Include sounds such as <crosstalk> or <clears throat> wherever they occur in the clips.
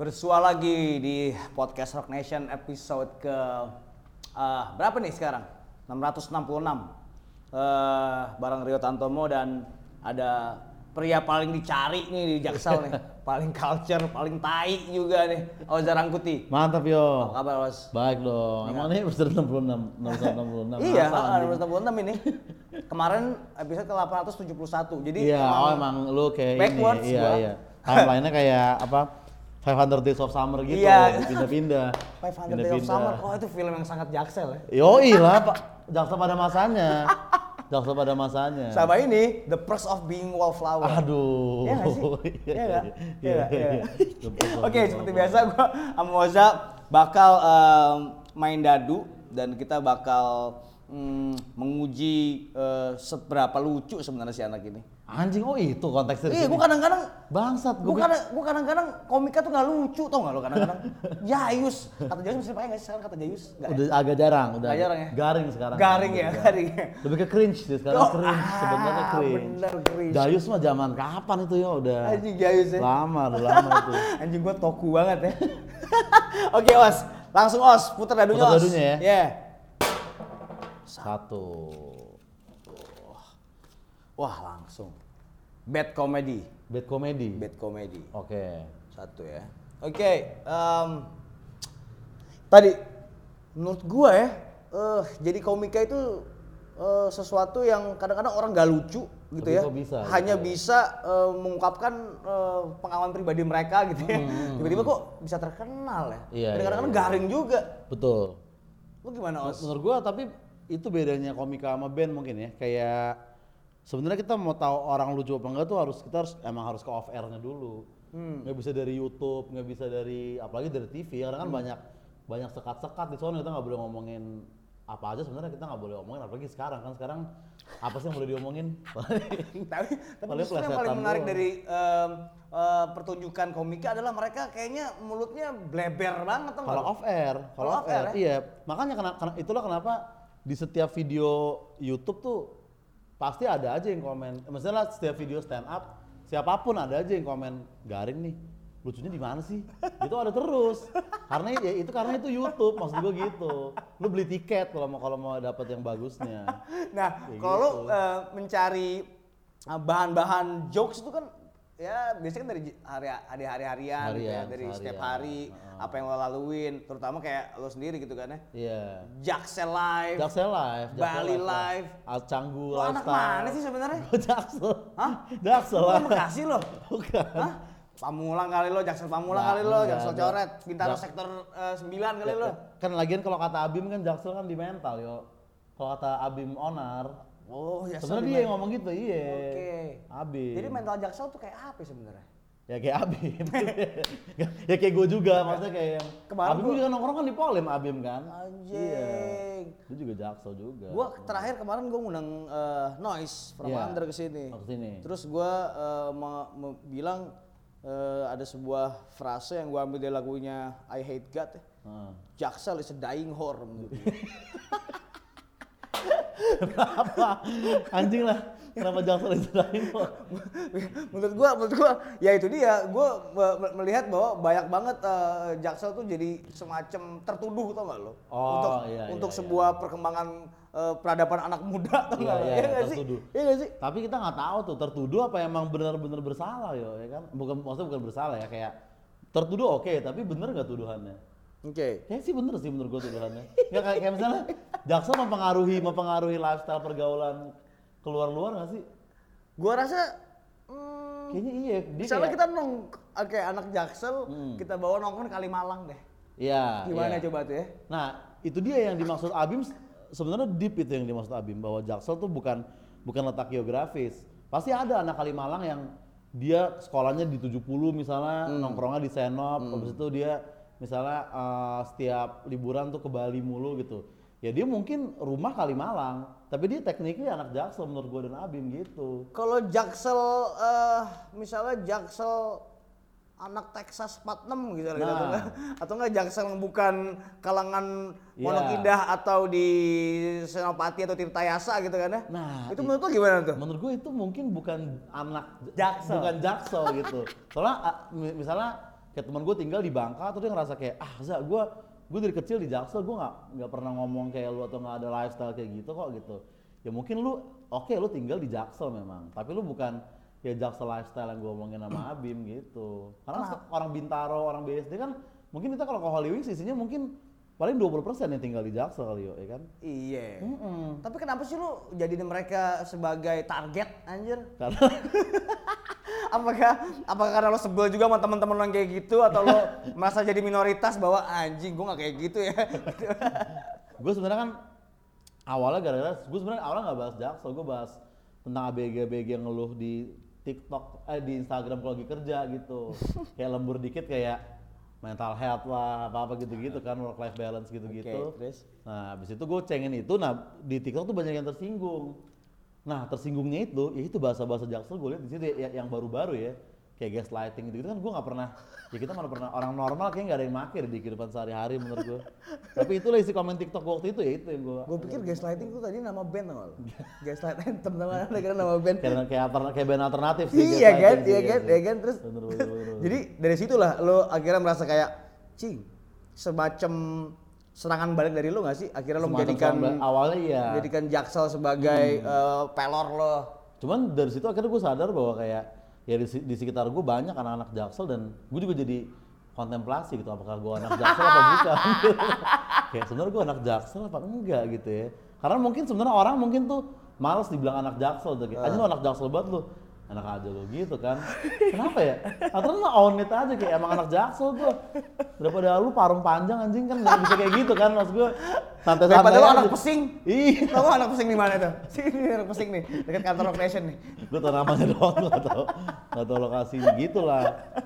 Bersua lagi di podcast Rock Nation episode ke eh, berapa nih sekarang? 666. Eh bareng Rio Tantomo dan ada pria paling dicari nih di Jaksel nih. <laughs> paling culture, paling tai juga nih. Oza Rangkuti. Mantap yo. Apa kabar, Os? Baik dong. Emang ini episode 66, 666. Iya, Masa, ah, anjing? 266 ini. Kemarin episode ke 871. Jadi Iya, oh emang lu kayak backwards ini. Iya, gua. iya. Timeline-nya kayak apa? 500 Days of Summer gitu. Iya. <laughs> Pindah-pindah. 500 Day of Pindah-pindah. Summer. Oh, itu film yang sangat jaksel ya. Yoi lah, <laughs> Pak. Jaksa pada masanya. Jaksa pada masanya. Sama ini The Perks of Being Wallflower. Aduh. Iya nggak sih? <laughs> Iya nggak? Iya? Iya. Oke, seperti biasa gua sama Moza bakal em, main dadu dan kita bakal mm, menguji eh, seberapa lucu sebenarnya si anak ini. Anjing, oh itu konteksnya Iya, gua kadang-kadang Bangsat, gua gue kadang gua kadang-kadang komika tuh nggak lucu tau nggak lo kadang-kadang. <laughs> Jayus, kata Jayus masih pakai nggak sih sekarang kata Jayus? Nggak ya? udah agak jarang, udah Agak jarang ya? garing sekarang. Garing ya, garing. Lebih ke cringe sih sekarang Oh, cringe, ah, sebenarnya cringe. bener, cringe. Dayus mah zaman kapan itu ya udah. Anjing Jayus ya. Lama, udah lama itu. <laughs> Anjing gua toku banget ya. <laughs> Oke, Os. Langsung Os, putar dadunya Putar Os. dadunya ya. Iya. Satu. Wah, langsung. Bad comedy. Bad comedy. Bad comedy. Oke. Satu ya. Oke, em, tadi menurut gua ya, eh jadi komika itu eh, sesuatu yang kadang-kadang orang gak lucu gitu Tapi ya. kok bisa Hanya gitu ya? bisa eh, mengungkapkan eh, pengalaman pribadi mereka gitu ya. Tiba-tiba kok bisa terkenal ya. Hmm, Iya, iya, kadang-kadang iya. garing juga. Betul. Lu gimana, Os? Menurut gua tapi itu bedanya komika sama band mungkin ya. Kayak sebenarnya kita mau tahu orang lucu apa enggak tuh harus kita harus emang harus ke off airnya dulu. Hmm. Nggak bisa dari YouTube, nggak bisa dari apalagi dari TV karena Hmm. kan banyak banyak sekat-sekat di sana kita nggak boleh ngomongin apa aja sebenarnya kita nggak boleh ngomongin apalagi sekarang kan sekarang apa sih yang boleh diomongin <laughs> tapi tapi justru yang paling menarik doang. dari em, eh, pertunjukan komika adalah mereka kayaknya mulutnya bleber banget Kalau off air, Kalau off air, air ya? iya. Makanya kena, kena- itulah kenapa di setiap video YouTube tuh pasti ada aja yang komen. Misalnya setiap video stand up, siapa pun ada aja yang komen garing nih. Lucunya di mana sih? <laughs> Itu ada terus. Karena ya itu karena itu YouTube, maksud gue gitu. Lu beli tiket kalau mau kalau mau dapat yang bagusnya. Nah, Kayak kalau gitu. eh, mencari eh, bahan-bahan jokes itu kan ya biasanya kan dari hari hari hari harian, gitu ya, Harian, dari seharian. setiap hari apa yang lo laluin, terutama kayak lo sendiri gitu kan ya. Iya. Jaksel live. Jaksel live, Jaksel Bali live. Alcanggu Lo anak mana sih sebenarnya? <laughs> Jaksel. Hah? Jaksel Lo Bekasi lo. Bukan. Hah? Pamulang kali lo, Jaksel Pamulang Nggak, kali lo, Jaksel. Coret, Bintaro sektor 9 kali lo. Kan lagian kalau kata Abim kan Jaksel kan di mental yo. Kalau kata Abim Onar, Oh, Jaksel sebenarnya di dia yang ngomong gitu, iya. Oke. Abim. Jadi mental Jaksel tuh kayak apa sebenarnya? ya kayak Abim. <laughs> ya kayak gue juga, maksudnya kayak yang Kemarin Abim gua- juga nongkrong kan di Polim Abim kan. Anjing. Iya. Dia juga Jaksel juga. Gua terakhir kemarin gua ngundang eh, Noise from Iya. Under ke sini. Oh, ke sini. Terus gua eh, me- bilang eh, ada sebuah frase yang gua ambil dari lagunya I Hate God. ya. Heeh. Jaksel is a dying whore. <laughs> Kenapa? Anjing lah. Kenapa Jaksel itu lain kok? menurut gua menurut gua ya itu dia gua me- me- melihat bahwa banyak banget eh, Jaksel tuh jadi semacam tertuduh tau gak lo Oh, untuk iya, untuk iya, sebuah perkembangan eh, peradaban anak muda tau Iya, gak iya, Iya nggak sih iya gak sih Tapi kita nggak tahu tuh tertuduh apa emang benar-benar bersalah yo, ya kan? Bukan maksudnya bukan bersalah ya kayak tertuduh oke, tapi bener nggak tuduhannya? Oke Kayaknya sih bener sih menurut gue tuduhannya. ya kayak, kayak misalnya Jaksel mempengaruhi mempengaruhi lifestyle pergaulan keluar luar nggak sih? gua rasa hmm, Kayaknya iya. Dia misalnya kayak- kita nong oke anak Jaksel Hmm. kita bawa nongkrong di Kalimalang deh Iya. gimana iya. coba tuh ya Nah itu dia yang dimaksud Abim sebenarnya deep itu yang dimaksud Abim bahwa Jaksel tuh bukan bukan letak geografis. Pasti ada anak Kalimalang yang dia sekolahnya di 70 misalnya nongkrongnya di Senop, habis itu dia misalnya eh, setiap liburan tuh ke Bali mulu gitu. Ya dia mungkin rumah Kalimalang, tapi dia tekniknya anak Jaksel menurut gue dan Abim gitu. kalau Jaksel eh misalnya Jaksel anak Texas 46 gitu gitu Nah. <laughs> atau enggak atau enggak Jaksel yang bukan kalangan. Pondok Indah atau di Senopati atau Tirtayasa gitu kan ya. Nah, itu menurut lo gimana tuh? Menurut gue itu mungkin bukan anak Jaksel. bukan jaksel gitu. Soalnya mi- misalnya kayak teman gue tinggal di Bangka tuh dia ngerasa kayak ah za gue gue dari kecil di Jaksel gue nggak nggak pernah ngomong kayak lu atau nggak ada lifestyle kayak gitu kok gitu ya mungkin lu oke lu tinggal di Jaksel memang tapi lu bukan ya Jaksel lifestyle yang gue omongin sama <clears throat> Abim gitu karena orang Bintaro orang BSD kan mungkin kita kalau ke Holy Wings isinya mungkin paling 20% yang tinggal di Jaksel kali yo, ya kan Iya. Mm-mm. Tapi kenapa sih lu jadiin mereka sebagai target anjir? karena <laughs> apakah apakah karena lo sebel juga sama teman-teman lo yang kayak gitu? Atau lo <laughs> merasa jadi minoritas bahwa anjing gue nggak kayak gitu ya? <laughs> Gue sebenarnya kan awalnya gara-gara gue sebenarnya awalnya nggak bahas jaksel gue bahas tentang abg abg yang ngeluh di tiktok eh di instagram kalau lagi kerja gitu. <laughs> Kayak lembur dikit kayak mental health lah apa apa gitu gitu kan work life balance gitu gitu Oke, terus? nah habis itu gue cengin itu nah di tiktok tuh banyak yang tersinggung nah tersinggungnya itu ya itu bahasa bahasa jaksel gue lihat di situ ya- yang baru-baru ya. Kayak gaslighting gitu, gitu kan gue nggak pernah ya kita mana pernah orang normal kayak nggak ada yang makir di kehidupan sehari-hari menurut gue tapi itulah isi komen tiktok waktu itu ya itu yang gue gue pikir gaslighting tuh tadi nama band tau gak teman-teman ada kira nama band. Kayak kayak, alterna- kayak band alternatif sih iya kan iya kan iya kan terus Bener, bener, bener. <laughs> jadi dari situlah lo akhirnya merasa kayak cing semacam serangan balik dari lo gak sih? Akhirnya Semacam menjadikan awalnya iya. menjadikan jaksel sebagai eh, pelor lo. Cuman dari situ akhirnya gue sadar bahwa kayak ya di, di sekitar gue banyak anak-anak jaksel dan gue juga jadi kontemplasi gitu apakah gue anak jaksel apa bukan? <laughs> Kayak sebenarnya gue anak jaksel apa enggak gitu ya. Karena mungkin sebenarnya orang mungkin tuh males dibilang anak jaksel tuh kayak aja lu anak jaksel banget lu enak aja lu gitu kan. Kenapa ya? Atau lu own it aja kayak emang anak jaksel gue daripada lu parung panjang anjing kan nggak bisa kayak gitu kan maksud gue santai-santai daripada lo aja. anak pesing iya. Kamu anak pesing di mana tuh? <laughs> Sini anak pesing nih, dekat kantor Rock Nation nih. gue tau namanya doang gue gak tau. Gak tau lokasinya gitu lah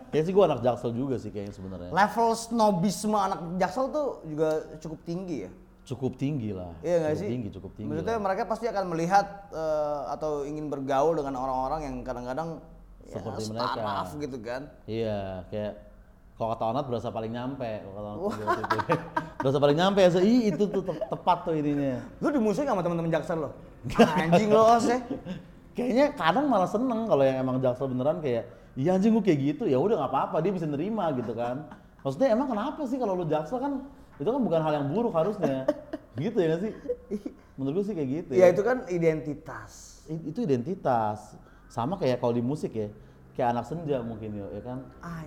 kayaknya sih gue anak jaksel juga sih kayaknya sebenarnya. Level snobisme anak Jaksel tuh juga cukup tinggi ya. Cukup tinggi lah Iya nggak sih? tinggi cukup tinggi Maksudnya lah. mereka pasti akan melihat eh, atau ingin bergaul dengan orang-orang yang kadang-kadang ya, Seperti mereka. startup gitu kan. iya kayak kalau kata Onat berasa paling nyampe kalau kata Onat <laughs> berasa paling nyampe ya ih itu tuh te- tepat tuh ininya Lu dimusuhin sama teman-teman Jaksel lo? Anjing lo os ya. kayaknya kadang malah seneng kalau yang emang jaksel beneran kayak iya anjing gue kayak gitu ya udah nggak apa-apa dia bisa nerima gitu kan maksudnya emang kenapa sih kalau lu jaksel kan itu kan bukan hal yang buruk harusnya. <laughs> Gitu ya sih? Menurut gue sih kayak gitu Ya itu kan identitas. Itu identitas. Sama kayak kalau di musik ya kayak anak senja mungkin ya, ya kan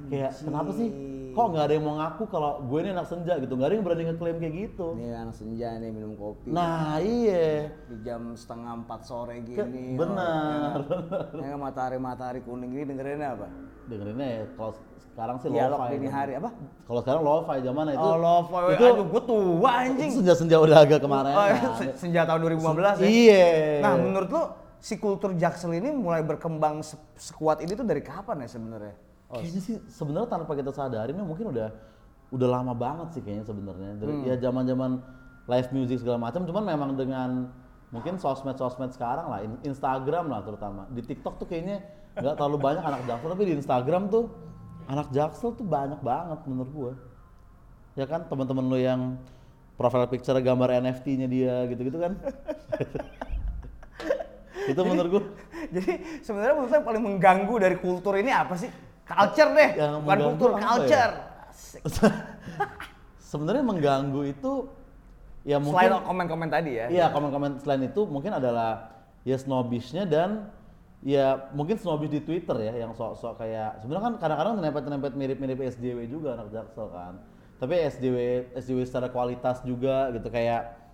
kayak Anjing. kenapa sih kok nggak ada yang mau ngaku kalau gue ini anak senja gitu nggak ada yang berani ngeklaim kayak gitu Ini anak senja nih minum kopi. nah iya di jam setengah empat sore gini. benar Oh, ya. matahari matahari kuning ini dengerin apa? dengerinnya ya kalau sekarang sih Dialog lo-fi dini kan. hari apa? kalau sekarang lo-fi zaman itu oh, love itu Aduh, gue tua anjing. itu senja-senja udah agak kemarin Oh, nah. se- senja tahun 2015 ya. iya Nah, menurut lo si kultur Jaksel ini mulai berkembang se- sekuat ini tuh dari kapan ya sebenarnya? Kayaknya sih sebenarnya tanpa kita sadarin ya mungkin udah udah lama banget sih kayaknya sebenarnya. Dari Hmm. ya zaman-zaman live music segala macam cuman memang dengan mungkin sosmed-sosmed sekarang lah, in- Instagram lah terutama. Di TikTok tuh kayaknya nggak terlalu banyak anak Jaksel tapi di Instagram tuh anak Jaksel tuh banyak banget menurut gua. Ya kan teman-teman lo yang profile picture gambar NFT-nya dia gitu-gitu kan. <laughs> itu menurut gua Jadi sebenarnya menurut saya paling mengganggu dari kultur ini apa sih? Culture deh, Yang bukan kultur, ya? culture. Asik. <laughs> sebenarnya mengganggu itu ya mungkin Selain komen-komen tadi ya. Iya, komen-komen selain itu mungkin adalah ya snobishnya dan ya mungkin snobbish di Twitter ya yang sok-sok kayak sebenarnya kan kadang-kadang nyerempet-nyerempet mirip-mirip SJW juga anak Jaksel kan. Tapi SJW SJW secara kualitas juga gitu kayak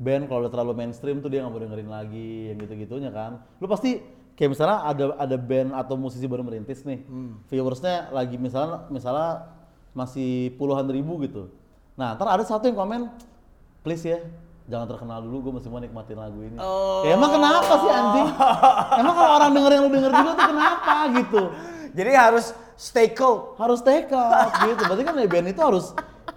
band kalau udah terlalu mainstream tuh dia nggak mau dengerin lagi yang gitu-gitunya kan. Lu pasti kayak misalnya ada ada band atau musisi baru merintis nih. Viewersnya lagi misalnya misalnya masih puluhan ribu gitu. Nah, ntar ada satu yang komen please ya jangan terkenal dulu gue masih mau nikmatin lagu ini Oh. ya emang kenapa sih anjing emang kalau orang denger yang lu denger juga tuh kenapa gitu Jadi harus stay cool. harus take out gitu berarti kan ya band itu harus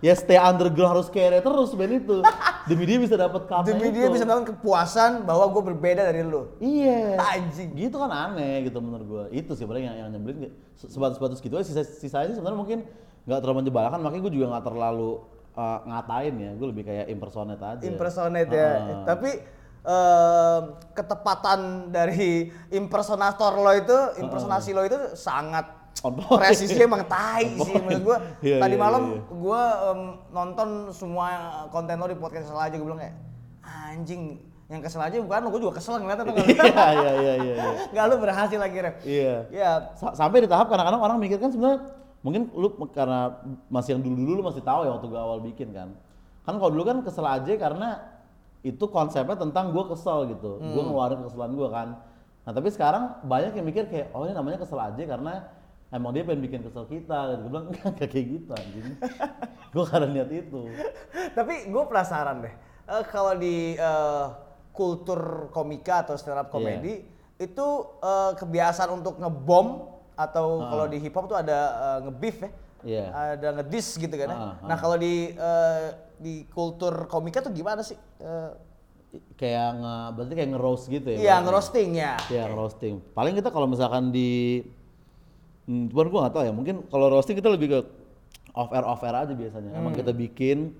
ya stay underground harus kere terus band itu <laughs> demi dia bisa dapat cover Demi itu dia bisa mendapatkan kepuasan bahwa gue berbeda dari lu. iya Anjing. gitu kan aneh gitu menurut gua itu sih paling yang, yang nyebelin Se- sebatas-sebatas gitu sisa sisanya sebenarnya mungkin nggak terlalu menjebalkan makanya gue juga nggak terlalu uh, ngatain ya gue lebih kayak impersonate aja Impersonate ya. Ah. Tapi em, ketepatan dari impersonator lo itu, impersonasi lo itu sangat On point. presisinya emang tai sih menurut gua. <laughs> Iya, Tadi iya, malam iya, iya. gua em, nonton semua konten lo di podcast kesel aja gua bilang kayak anjing yang kesel aja bukan lo, gua juga kesel ngeliatnya tuh <laughs> Iya iya iya iya. iya. <laughs> Gak lu berhasil lagi rep. Iya. Ya, Sa- sampai di tahap kadang-kadang orang mikir kan sebenarnya mungkin lu karena masih yang dulu-dulu lu masih tahu ya waktu gue awal bikin kan. Kan kalau dulu kan kesel aja karena itu konsepnya tentang gue kesel gitu. Hmm. Gue ngeluarin kekesalan gue kan. Nah tapi sekarang banyak yang mikir kayak oh ini namanya kesel aja karena emang dia pengen bikin kesel kita. Gitu. Gue bilang enggak kayak gitu anjing. <laughs> gue karena niat itu. tapi gue penasaran deh. Eh, kalau di eh, kultur komika atau stand up Iya. comedy itu eh, kebiasaan untuk ngebom atau kalau di hip hop tuh ada eh, ngebeef ya. Iya. Ada ngedis gitu kan ya. Ah, Nah, kalau di eh, di kultur komika tuh gimana sih? Eh, Kayak nge, berarti kayak nge-roast gitu ya. Iya, ngerosting ya. Iya roasting. Paling kita kalau misalkan di, hmm, cuman gua nggak tahu ya. Mungkin kalau roasting kita lebih ke off air off air aja biasanya. Emang kita bikin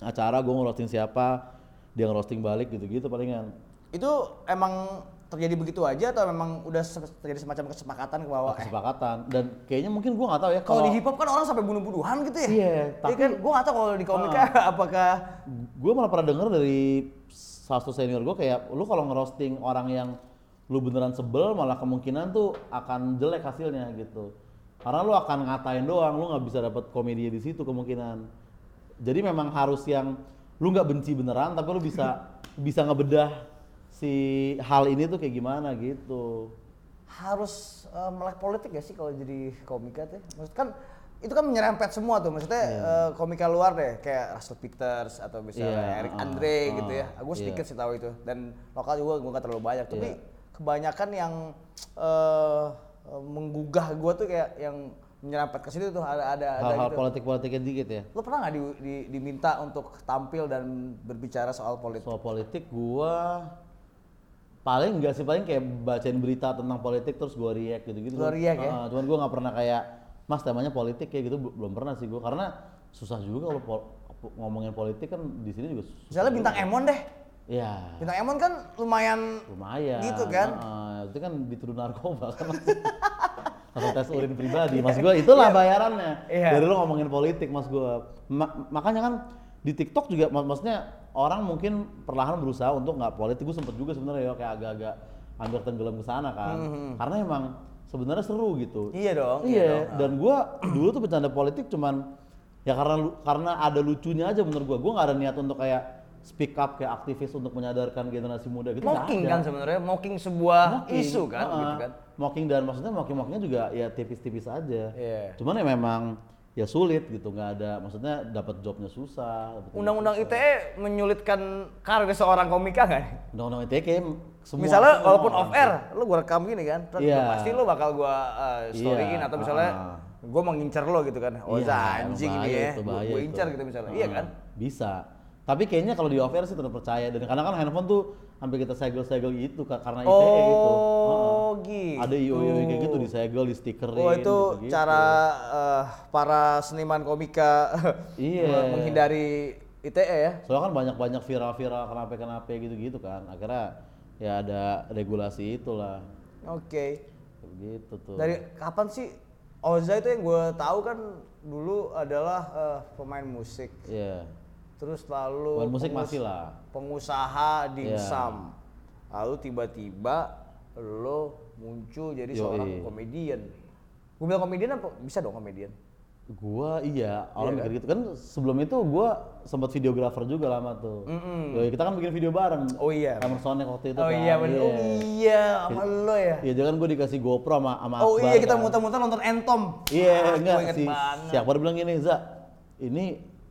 acara, gua ngerosting siapa, dia ngerosting balik gitu-gitu palingan. Itu emang terjadi begitu aja atau memang udah terjadi semacam kesepakatan ke bawah? Eh, Kesepakatan. Dan kayaknya mungkin gua nggak tahu ya kalau di hip hop kan orang sampai bunuh-bunuhan gitu ya. Iya, Iya tapi- kan gua nggak tahu kalau di komika <laughs> apakah gue malah pernah denger dari salah satu senior gue kayak lu kalau ngerosting orang yang lu beneran sebel malah kemungkinan tuh akan jelek hasilnya gitu karena lu akan ngatain doang lu nggak bisa dapat komedi di situ kemungkinan jadi memang harus yang lu nggak benci beneran tapi lu bisa <laughs> bisa ngebedah si hal ini tuh kayak gimana gitu harus eh, melek politik ya sih kalau jadi komika tuh? Maksud kan itu kan menyerempet semua tuh, maksudnya eh, komika luar deh, kayak Russell Peters atau misalnya Iya, Eric ah, Andre ah, gitu ya. Gue iya. sedikit sih tahu itu, dan lokal juga gue nggak terlalu banyak. Tapi Iya. Kebanyakan yang eh, eh, menggugah gue tuh kayak yang menyerempet ke situ tuh ada ada ada hal-hal gitu. politik politiknya dikit ya Lo pernah nggak di, di- diminta untuk tampil dan berbicara soal politik? soal politik gua paling enggak sih paling kayak bacain berita tentang politik terus gua react gitu-gitu. Lo react ya? Cuman gua nggak pernah kayak mas temanya politik kayak gitu bel- belum pernah sih gua karena susah juga kalau pol- ngomongin politik kan di sini juga susah. Misalnya bintang Emon deh, Iya. bintang Emon kan lumayan Lumayan. Gitu kan? Heeh, itu kan dituduh narkoba kan. Atau <laughs> tes urin pribadi, mas gua itulah bayarannya. Iya. Dari lu ngomongin politik, mas gua. Ma- makanya kan di TikTok juga, mak- maksudnya orang mungkin perlahan berusaha untuk nggak politik. Gue sempet juga sebenarnya ya kayak agak-agak hampir tenggelam ke sana kan. Karena emang sebenarnya seru gitu. Iya dong. Iya, dong. dan gua <clears throat> dulu tuh bercanda politik cuman ya karena karena ada lucunya aja menurut gua. Gua nggak ada niat untuk kayak speak up kayak aktivis untuk menyadarkan generasi muda gitu. mocking kan sebenarnya, mocking sebuah Mocking, isu kan, heeh. gitu kan. Mocking dan maksudnya mocking-mockingnya juga ya tipis-tipis aja. Iya. Cuman ya memang ya sulit gitu, nggak ada maksudnya dapat jobnya susah. Undang-undang. ITE menyulitkan karir seorang komika kan? Undang-undang ITE kayak semua misalnya semua walaupun off air, lu gua rekam gini kan, terus Iya. pasti lu bakal gua uh, storyin Iya, atau misalnya gua mau ngincer lo gitu kan. Oh, Iya, anjing ini ya. itu. incer gitu misalnya. Iya Heeh, kan? Bisa. Tapi kayaknya kalau di off air sih tetap percaya dan karena kan handphone tuh hampir kita segel-segel gitu karena ITE gitu. Heeh. Oh, gitu. Ada IO-IO kayak gitu disegel, di stikerin Oh itu gitu-gitu. cara uh, para seniman komika <laughs> Iya. menghindari ITE ya. Soalnya kan banyak-banyak viral-viral kenapa-kenapa gitu-gitu kan. Akhirnya ya ada regulasi itulah. Oke. Gitu tuh. Dari kapan sih Oza itu yang gue tahu kan dulu adalah uh, pemain musik. Iya. Terus lalu Pemain musik pengus- masih lah. Pengusaha Iya. dimsum. Lalu tiba-tiba lo muncul jadi Yoi. seorang komedian. Gue bilang komedian apa? Bisa dong komedian. Gua iya, orang Iya mikir gitu kan sebelum itu gua sempat videografer juga lama tuh. Yoi, kita kan bikin video bareng. Oh iya. Kamera Sonic waktu itu Oh kan. iya bener. Oh iya, sama lo ya. Iya, jangan gua dikasih GoPro sama sama Oh Akbar iya kita kan. muter-muter nonton Entom. Iya, Ah, enggak gua inget si, banget. si Akbar bilang gini, Za, ini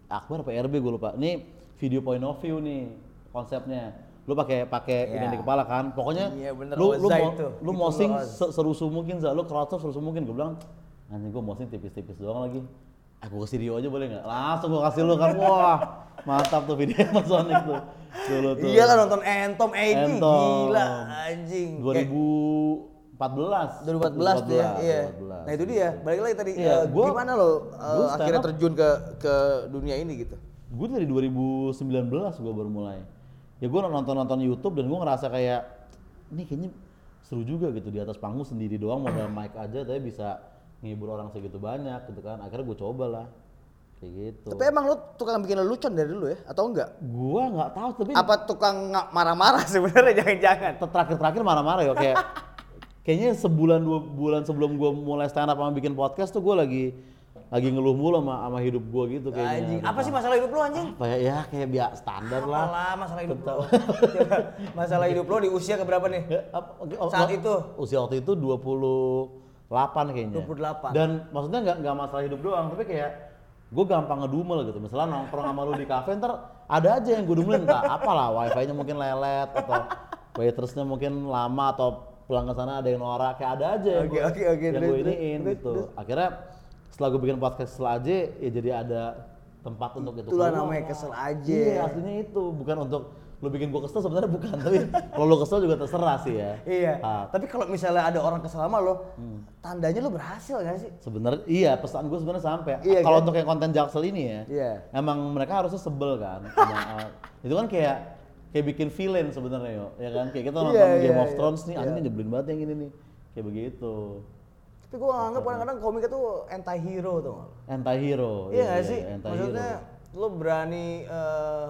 Akbar apa RB gue lupa. Ini video point of view nih konsepnya. Lu pakai pakai ini Iya. di kepala kan. Pokoknya Iya, bener, lu lu mau itu. lu Itu mosing lo, Oz. se- serusuh mungkin, Za. Lu crowd serusuh mungkin. Gue bilang, anjing gue mosing tipis-tipis doang lagi. Aku kasih Rio aja boleh nggak? Langsung gue kasih lu kan. Wah, mantap tuh video <laughs> sama Sonic tuh. Dulu tuh. Iya lah nonton Entom, eh Entom. gila anjing. Kayak 2014. 2014 tuh ya, iya. 2014. Nah itu dia, balik lagi tadi, Iya, eh, gua- gimana lo stand akhirnya up- terjun ke ke dunia ini gitu? gue dari 2019 gue baru mulai ya gue nonton nonton YouTube dan gue ngerasa kayak ini kayaknya seru juga gitu di atas panggung sendiri doang modal <clears throat> mic aja tapi bisa ngibur orang segitu banyak gitu kan akhirnya gue coba lah kayak gitu Tapi emang lu tukang bikin lelucon dari dulu ya? Atau enggak? gua nggak tahu tapi Apa tukang marah-marah <laughs> sebenarnya jangan-jangan? terakhir-terakhir marah-marah ya kayak <laughs> kayaknya sebulan dua bulan sebelum gua mulai stand up sama bikin podcast tuh gua lagi lagi ngeluh mulu sama, sama hidup gua gitu kayaknya Anjing, apa Tentang- sih masalah hidup lu anjing? apa ya, ya kayak biasa standar lah Apalah masalah hidup lu. <laughs> masalah hidup lu di usia keberapa nih? Ya, apa- oh, Saat oh, itu? usia waktu itu 28 kayaknya 28. dan maksudnya nggak nggak masalah hidup doang tapi kayak gue gampang ngedumel gitu misalnya nongkrong sama lu di kafe ntar ada aja yang gue dumelin entah apalah wifi nya mungkin lelet atau waitressnya mungkin lama atau pulang ke sana ada yang norak kayak ada aja yang Oke, gue oke, oke, yang gue iniin gitu akhirnya setelah gue bikin podcast kesel aja ya jadi ada tempat untuk itu Itulah keluar. namanya kesel aja. iya aslinya itu bukan untuk lu bikin gue kesel sebenarnya bukan tapi <laughs> kalau lu kesel juga terserah sih ya Iya. Ah, Tapi kalau misalnya ada orang kesel sama lo, tandanya lo berhasil gak sih? Sebenarnya iya pesan gue sebenarnya sampai. Iya, Kalau kan? untuk yang konten Jaksel ini ya, Iya. emang mereka harusnya sebel kan. sama, uh, <laughs> itu kan kayak kayak bikin villain sebenarnya yo, ya kan? Kayak kita nonton Iya, Game iya, of iya. Thrones nih, Iya. anjing nyebelin banget yang ini nih, kayak begitu. Tapi gue anggap kadang-kadang komik itu anti hero tuh. Anti hero. Iya gak sih? anti Maksudnya lo berani eh,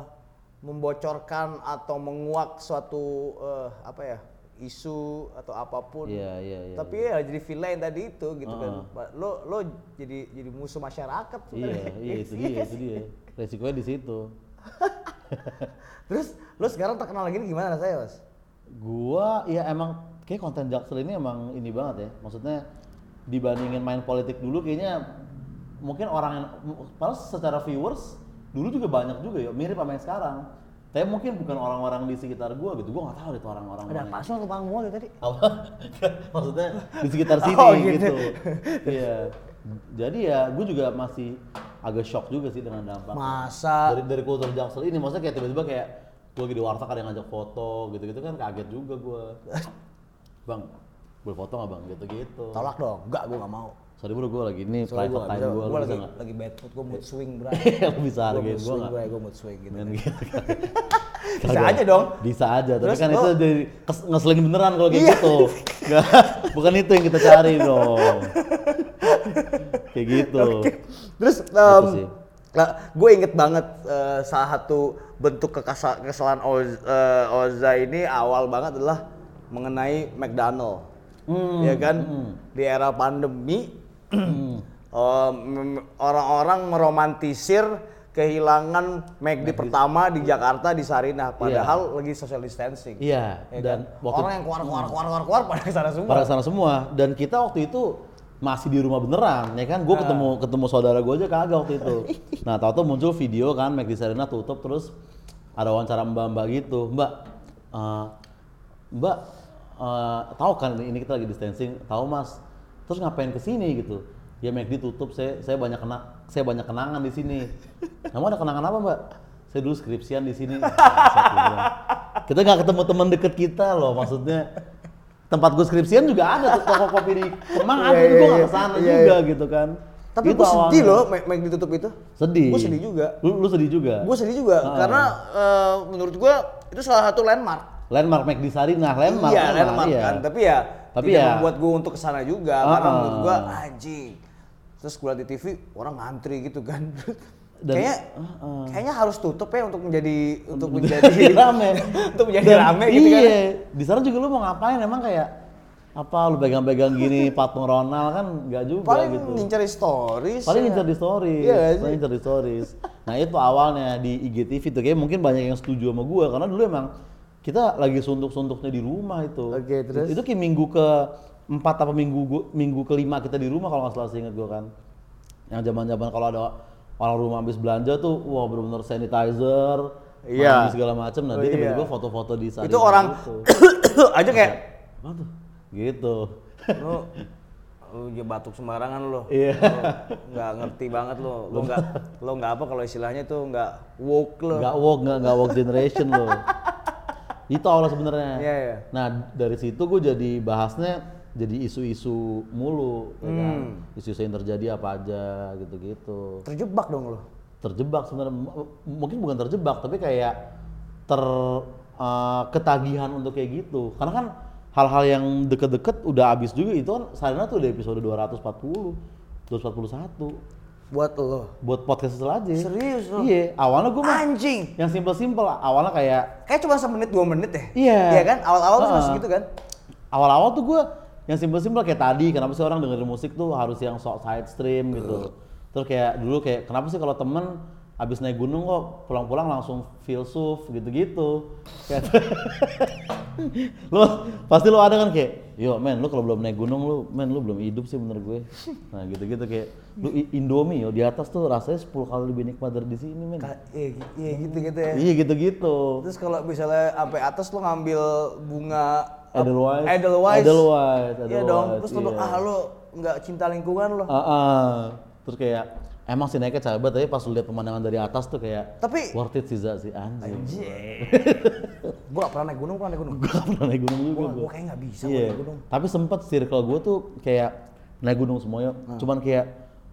membocorkan atau menguak suatu eh, apa ya isu atau apa pun. Iya iya iya. Tapi ya jadi villain tadi itu gitu kan. Heeh. Lo lo jadi jadi musuh masyarakat Iya iya itu dia itu dia. Resikonya di situ. <laughs> <laughs> Terus lo sekarang terkenal lagi gimana rasanya, Mas? Gua ya emang kayak konten Jaksel ini emang ini banget ya. Maksudnya dibandingin main politik dulu kayaknya mungkin orang yang padahal secara viewers dulu juga banyak juga ya mirip sama yang sekarang. Tapi mungkin bukan orang-orang di sekitar gua gitu. Gua nggak tahu deh tuh orang-orang. Ada apa sih panggung mulu tadi? Apa? <laughs> Maksudnya di sekitar <laughs> sini Oh, gitu. gitu. Iya. Jadi ya gue juga masih agak shock juga sih dengan dampak Masa? Dari dari kultur Jaksel ini maksudnya kayak tiba-tiba kayak gue lagi di warteg ada yang ngajak foto gitu-gitu kan kaget juga gue <laughs> bang boleh foto nggak bang? Gitu-gitu. Tolak dong. Enggak, gue gak mau. Sorry bro gue lagi ini Soalnya private gua time gue bisa, bisa lagi lagi bad mood, gue mood swing, bro. <laughs> Lu bisa Gua hargain mood gue bro, gue mood swing gitu. Gitu. <laughs> Bisa aja dong. bisa aja tapi Terus kan lo- itu dari ngeselin beneran kalau kayak Iya. gitu <laughs> bukan itu yang kita cari dong kayak gitu Terus sih. gue inget banget eh, salah satu bentuk kekasa- kesalahan Oz- eh, Oza ini awal banget adalah mengenai McDonald. Hmm, ya kan? Di era pandemi eh, mem- orang-orang meromantisir kehilangan McD pertama di Jakarta di Sarinah padahal lagi social distancing. iya Ya dan kan? waktu orang yang keluar keluar keluar keluar keluar pada ke sana semua. pada sana semua. Dan kita waktu itu masih di rumah beneran ya kan? Gue Ah. ketemu ketemu saudara gue aja kagak waktu itu. <laughs> Nah tahu-tahu muncul video kan Mac di Serena tutup terus ada wawancara mbak mbak gitu. Mbak eh, mbak eh, tahu kan ini kita lagi distancing? Tahu mas terus ngapain ke sini gitu ya Mac tutup saya saya banyak kena saya banyak kenangan di sini kamu ada kenangan apa mbak saya dulu skripsian di sini kita nggak ketemu teman deket kita loh maksudnya tempat gue skripsian juga ada tuh toko kopi di Kemang ada Iya, gue iya, nggak iya. ke sana Iya, juga iya. gitu kan Tapi Itu gue sedih awalnya. loh Mac ditutup itu. sedih Gue sedih juga. lu, lu sedih juga Gue sedih juga Ah. karena eh, menurut gue itu salah satu landmark. landmark Mac di Sarinah landmark iya, landmark iya. kan. Tapi ya Tapi tidak ya- membuat gue untuk ke sana juga Ah, karena ah. menurut gue anjing. Terus gue liat di TV orang ngantri gitu kan. <laughs> Dan- kayaknya ah, kayaknya harus tutup ya untuk menjadi untuk menjadi <laughs> rame untuk menjadi Dan rame gitu kan. iya di sana juga lu mau ngapain emang kayak apa lu pegang-pegang gini <laughs> patung Ronald kan nggak juga Paling gitu ngincer stories. paling ya. di stories, Iya paling ngincer di stories. Nah itu awalnya di IGTV tuh kayak mungkin banyak yang setuju sama gua karena dulu emang kita lagi suntuk-suntuknya di rumah itu. Oke, terus? Itu kayak minggu ke empat apa minggu minggu kelima kita di rumah kalau nggak salah inget gua kan. Yang zaman-zaman kalau ada orang rumah habis belanja tuh, wah bener-bener sanitizer, Iya. mandi segala macam. Nah Oh, dia iya. tiba-tiba foto-foto di sana. Itu orang <coughs> aja kayak apa tuh? Gitu. lu lu aja batuk sembarangan lu. Iya. Lu nggak ngerti banget lu. Lu nggak lu nggak apa kalau istilahnya tuh nggak woke lu. nggak woke nggak nggak woke generation loh itu awalnya sebenarnya. Iya, iya. nah dari situ gue jadi bahasnya jadi isu-isu mulu ya kan? Hmm. isu-isu yang terjadi apa aja gitu-gitu. Terjebak dong lu. terjebak sebenarnya. M- mungkin bukan terjebak tapi kayak ter eh, ketagihan untuk kayak gitu. Karena kan hal-hal yang deket-deket udah habis juga. Itu kan Sarina tuh udah episode 240 241 Buat lo. buat podcast itu aja Serius lo? iya awalnya gue mah Anjing. yang simple-simple awalnya kayak Kayak cuma semenit dua menit ya? Iya. Iya kan? Awal-awal tuh Heeh. masih gitu kan? awal-awal tuh gue yang simpel-simpel kayak tadi kenapa sih orang dengerin musik tuh harus yang sok side stream gitu terus kayak dulu kayak kenapa sih kalau temen abis naik gunung kok pulang-pulang langsung filsuf gitu-gitu lu <laughs> pasti lu ada kan kayak yo men lu kalau belum naik gunung lu men lu belum hidup sih bener gue nah gitu-gitu kayak i- indomie yo di atas tuh rasanya 10 kali lebih nikmat dari di sini men Ka- Iya iya gitu-gitu ya. iya gitu-gitu Terus kalau misalnya sampai atas lo ngambil bunga Edelweiss Edelweiss. Edelweiss Iya dong. Terus lo iya. ah lo nggak cinta lingkungan lo. Ah, ah. terus kayak emang sih naiknya banget, tapi pas lu lihat pemandangan dari atas tuh kayak Tapi worth it sih sih anjing. gue gak pernah naik gunung, pernah naik gunung. Gue gak pernah naik gunung juga Gue gua. kayak nggak bisa Iya. naik gunung. Tapi sempet circle gue tuh kayak naik gunung semuanya. Hmm. Cuman kayak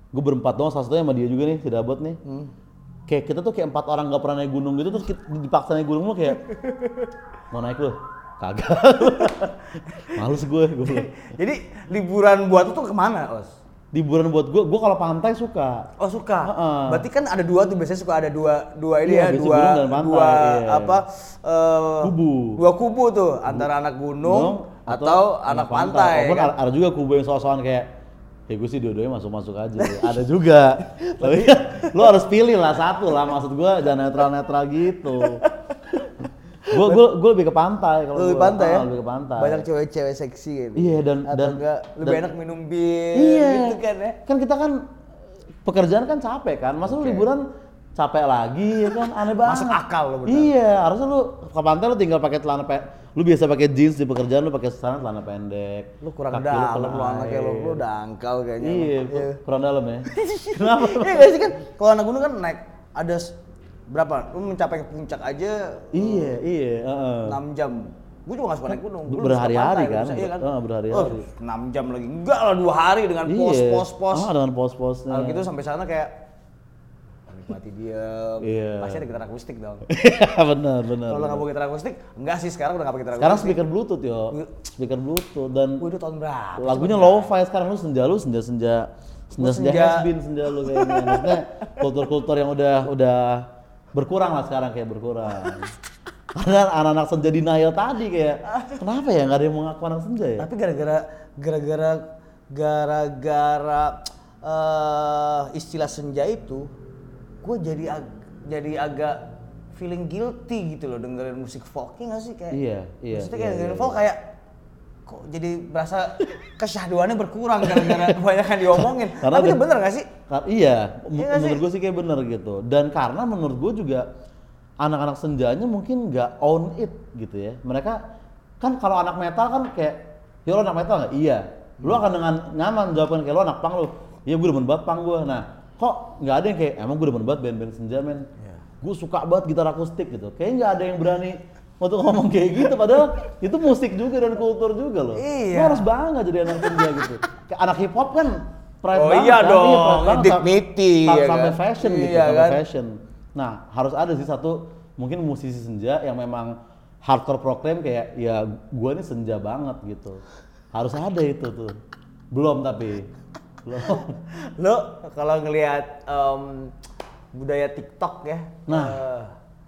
gue berempat doang, salah satunya sama dia juga nih, si Dabot nih. Hmm. Kayak kita tuh kayak empat orang gak pernah naik gunung gitu, terus kita dipaksa naik gunung lu kayak mau naik lu? Kagak. <laughs> Males gue, gue. Jadi liburan buat tuh ke mana, Os? Liburan buat gue, gue kalau pantai suka. Oh suka. Heeh. Berarti kan ada dua tuh biasanya suka ada dua dua ini Iya, ya dua pantai, dua iya. apa eh, Kubu. dua kubu tuh antara anak gunung atau, anak pantai. Walaupun kan? ada, juga kubu yang soal-soalan kayak ya gue sih dua-duanya masuk-masuk aja. ada juga. <laughs> Tapi lo <laughs> harus pilih lah satu lah. Maksud gue jangan netral-netral gitu. <laughs> gue gue gue lebih ke pantai kalau Lebih gua. pantai ya? Ah, lebih ke pantai. Banyak cewek-cewek seksi gitu. Iya, dan- atau dan- enggak lebih dan- enak minum bir Iya. gitu kan ya. Kan kita kan pekerjaan kan capek kan. Masa lu liburan capek lagi ya kan aneh <laughs> banget. Masuk akal lo benar. Iya, harusnya lu ke pantai lu tinggal pakai celana pendek. Lu biasa pakai jeans di pekerjaan lu pakai celana celana pendek. Lu kurang Kaki dalam lu anaknya lu, air. lu dangkal kayaknya. Iya, lu. Iya. kurang dalam ya. Kenapa? <laughs> Iya sih kan kalau anak gunung kan naik ada berapa? Lu mencapai puncak aja iya, iya, heeh. 6 jam. Gue juga gak suka naik gunung. Gua Berhari-hari kan? bisa, Iya kan? Ah, berhari-hari. Oh, 6 jam lagi. Enggak lah 2 hari dengan pos Iya. pos pos. Ah, dengan pos-posnya. Kalau gitu sampai sana kayak nikmati diam. Iya. Pasti ada gitar akustik dong. <laughs> benar, benar. Kalau nggak mau gitar akustik, enggak sih sekarang udah nggak pakai gitar Sekarang akustik. speaker bluetooth yo. Speaker bluetooth dan itu tahun berapa? lagunya lo-fi sekarang lu senja lu senja senja senja senja senja. has been senja lu kayaknya maksudnya <laughs> kultur-kultur yang udah udah berkurang lah sekarang kayak berkurang. Karena anak-anak senja denial tadi kayak kenapa ya nggak ada yang mengaku anak senja ya? Tapi gara-gara gara-gara gara-gara eh, istilah senja itu, gue jadi ag- jadi agak feeling guilty gitu loh dengerin musik folk nggak sih? Kayak Iya, iya, maksudnya iya, kayak dengerin iya, folk kayak kok jadi berasa kesyahduannya berkurang gara-gara <laughs> kebanyakan diomongin Karena tapi itu bener gak sih iya, Iya nggak menurut gue sih kayak bener gitu. Dan karena menurut gue juga anak-anak senjanya mungkin nggak own it gitu ya. Mereka kan kalau anak metal kan kayak, ya lo anak metal nggak? Iya. Lo akan dengan nyaman jawabkan kayak lo anak pang lo. Iya gue demen banget pang gue. Nah kok nggak ada yang kayak, emang gue demen banget band-band senja men. Gue suka banget gitar akustik gitu. Kayaknya nggak ada yang berani untuk ngomong kayak gitu. Padahal itu musik juga dan kultur juga loh. Iya. Lo harus bangga jadi anak senja gitu. Anak hip hop kan pride Oh banget iya kan? dong, banget. dignity, Sam- ya sampai kan? fashion gitu, Iya sampai kan? fashion. Nah, harus ada sih satu mungkin musisi senja yang memang hardcore proklaim kayak ya gua ini senja banget gitu. Harus ada itu tuh. Belum tapi. Belum. <laughs> lo kalau ngelihat em, budaya TikTok ya Nah. eh,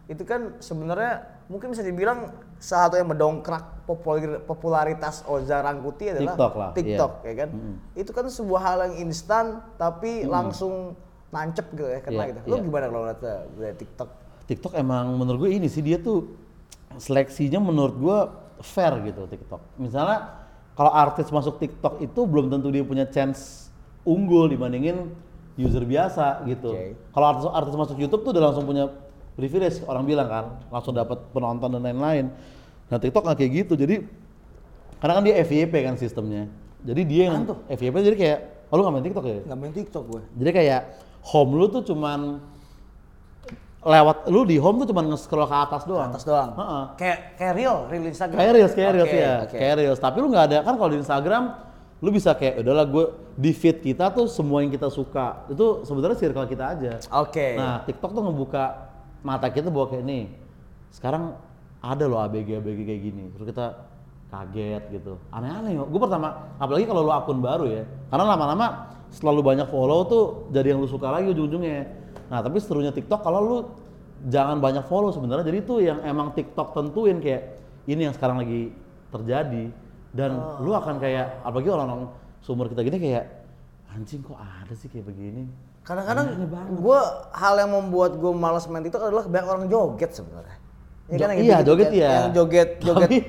itu kan sebenarnya mungkin bisa dibilang salah satu yang mendongkrak popular- popularitas Oza Rangkuti adalah TikTok lah, TikTok iya. ya kan itu kan sebuah hal yang instan tapi langsung nancep gitu ya kena Iya, gitu lo iya. gimana kalau ngeliat eh, budaya TikTok TikTok emang menurut gue ini sih dia tuh seleksinya menurut gue fair gitu TikTok. Misalnya kalau artis masuk TikTok itu belum tentu dia punya chance unggul dibandingin user biasa gitu. Oke. Kalau artis artis masuk YouTube tuh udah langsung punya privilege orang bilang kan, langsung dapat penonton dan lain-lain. Nah TikTok nggak kayak gitu, jadi karena kan dia FYP kan sistemnya. Jadi dia yang? FYP jadi kayak, oh lu nggak main TikTok ya? nggak main TikTok gue Jadi kayak home lu tuh cuman lewat lu di home tuh cuman nge-scroll ke atas doang. atas doang Heeh. kayak kayak real real Instagram Kayak reels, kayak reels Oke, ya. Kayak reels. Tapi lu nggak ada kan kalau di Instagram lu bisa kayak udahlah gue di feed kita tuh semua yang kita suka. Itu sebenarnya circle kita aja. oke Nah, TikTok tuh ngebuka mata kita bahwa kayak nih. Sekarang ada loh ABG ABG kayak gini. Terus kita kaget gitu. Aneh-aneh gue pertama apalagi kalau lu akun baru ya. Karena lama-lama selalu banyak follow tuh jadi yang lu suka lagi ujung-ujungnya. Nah tapi serunya TikTok kalau lu jangan banyak follow sebenarnya jadi itu yang emang TikTok tentuin kayak ini yang sekarang lagi terjadi. Dan lu akan kayak apalagi orang-orang sumber kita gini kayak anjing kok ada sih kayak begini Kadang-kadang gue hal yang membuat gue malas main TikTok adalah banyak orang joget sebenarnya. Ya Jo- yang iya, gitu-gitu joget kan, iya. Yang joget, joget. Tapi-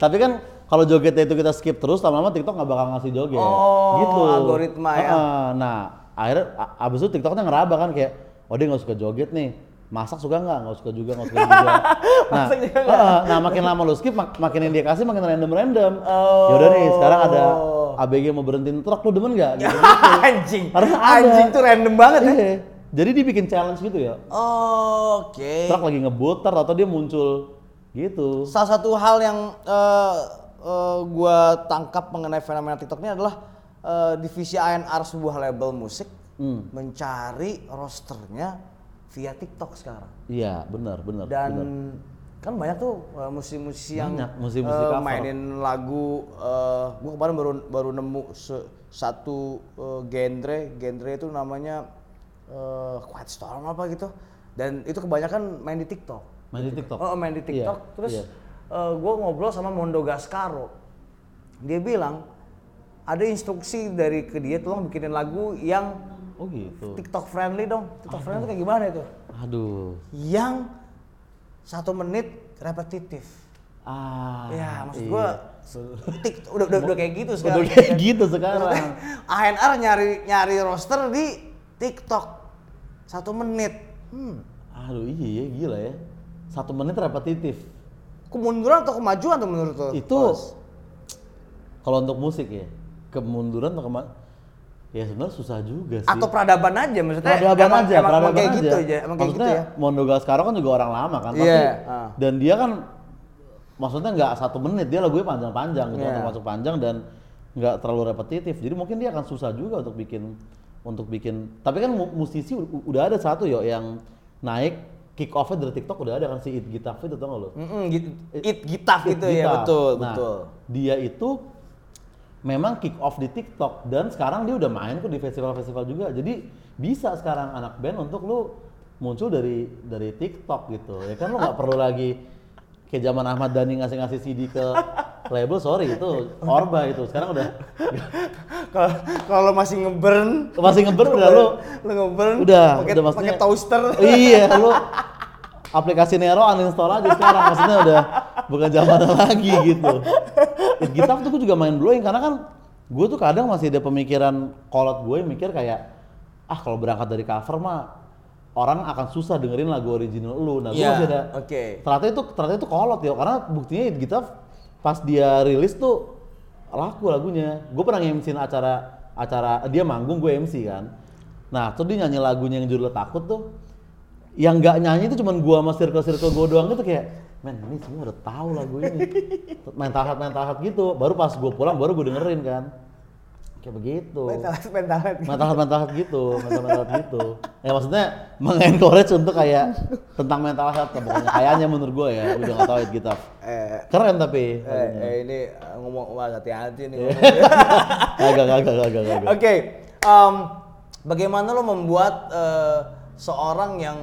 Tapi kan kalau jogetnya itu kita skip terus, lama-lama TikTok nggak bakal ngasih joget. Oh, gitu. algoritma ya. Nah, akhirnya abis itu TikToknya ngeraba kan kayak, oh dia nggak suka joget nih. Masak suka nggak? Nggak suka juga, nggak suka juga. <laughs> nah, juga heeh. nah makin lama lu skip, mak- makin yang dia kasih makin random-random. Oh. Yaudah nih, sekarang ada ABG mau berhentiin truk, lu demen nggak? <laughs> Gitu. anjing. Harus ada. Anjing tuh random banget ya. Iya. Jadi dibikin challenge gitu ya. Oke. Truk lagi ngebuter atau dia muncul gitu. Salah satu hal yang eh eh, gua tangkap mengenai fenomena TikTok ini adalah eh, divisi ANR sebuah label musik Hmm. mencari rosternya via TikTok sekarang. Iya, benar, benar. Dan benar. kan banyak tuh eh, musisi-musisi yang Banyak, musisi-musisi eh, cover. mainin lagu. eh gua kemarin baru baru nemu se- satu eh, genre, genre itu namanya eh Quiet Storm apa gitu. Dan itu kebanyakan main di TikTok. Main di TikTok. Oh, main di TikTok. Iya, Terus iya. gue ngobrol sama Mondo Gascaro. Dia bilang ada instruksi dari ke dia tolong bikinin lagu yang Oh gitu. TikTok friendly dong. TikTok friendly itu kayak gimana itu? Aduh. Yang satu menit repetitif. Ah. ya maksud iya. gue tik udah, udah udah kayak gitu Udah sekarang. kayak gitu sekarang. <laughs> ANR nyari nyari roster di TikTok satu menit. Hmm. Aduh iya gila ya. Satu menit repetitif. Kemunduran atau kemajuan tuh menurut lo? Itu kalau untuk musik ya, kemunduran atau kema Ya sebenarnya susah juga sih. atau peradaban aja maksudnya peradaban emang, aja, emang, peradaban kayak aja. gitu aja emang kayak gitu Maksudnya, ya Mondo Gascaro kan juga orang lama kan, pasti. Iya, ah. Dan dia kan maksudnya nggak satu menit, dia lagunya panjang-panjang gitu, Iya. termasuk panjang dan nggak terlalu repetitif. Jadi mungkin dia akan susah juga untuk bikin untuk bikin. Tapi kan mu- musisi udah ada satu yo yang naik kick off-nya dari TikTok udah ada kan si It Gitaf itu tau gak lo? Mm-mm, gitu. it gitaf It itu ya Gitaf. betul Nah, betul Dia itu memang kick off di TikTok dan sekarang dia udah main kok di festival-festival juga. Jadi bisa sekarang anak band untuk lu muncul dari dari TikTok gitu. Ya kan lu nggak perlu lagi kayak zaman Ahmad Dhani ngasih-ngasih CD ke <laughs> label, sorry itu Orba itu. Sekarang udah <laughs> kalau masih ngeburn masih ngeber udah lu <laughs> lo ngeburn udah pakai udah maksudnya pakai toaster iya lu aplikasi Nero uninstall aja sekarang maksudnya udah bukan zaman <laughs> lagi gitu. It Gitaf tuh gue juga main blowing karena kan gue tuh kadang masih ada pemikiran kolot gue mikir kayak ah kalau berangkat dari cover mah orang akan susah dengerin lagu original lu. Nah gue Iya, masih ada oke. ternyata itu ternyata itu kolot ya karena buktinya It Gitaf pas dia rilis tuh laku lagunya. Gue pernah nge acara acara dia manggung gue MC kan. Nah tuh dia nyanyi lagunya yang judulnya takut tuh yang nggak nyanyi itu cuman gua sama circle-circle gua doang gitu kayak men ini semua udah tahu lagu ini mental health mental health gitu. Baru pas gua pulang baru gua dengerin kan. Kayak begitu. Mental mental mental health mental health gitu mental mental health gitu. Ya maksudnya mengencourage untuk kayak tentang mental health bukannya kayaknya menurut gua ya. Udah nggak tahu gitu. Eh, keren tapi. eh, eh, ini ngomong wah hati-hati nih. <laughs> Agak agak agak agak Oke, em, bagaimana lo membuat eh, seorang yang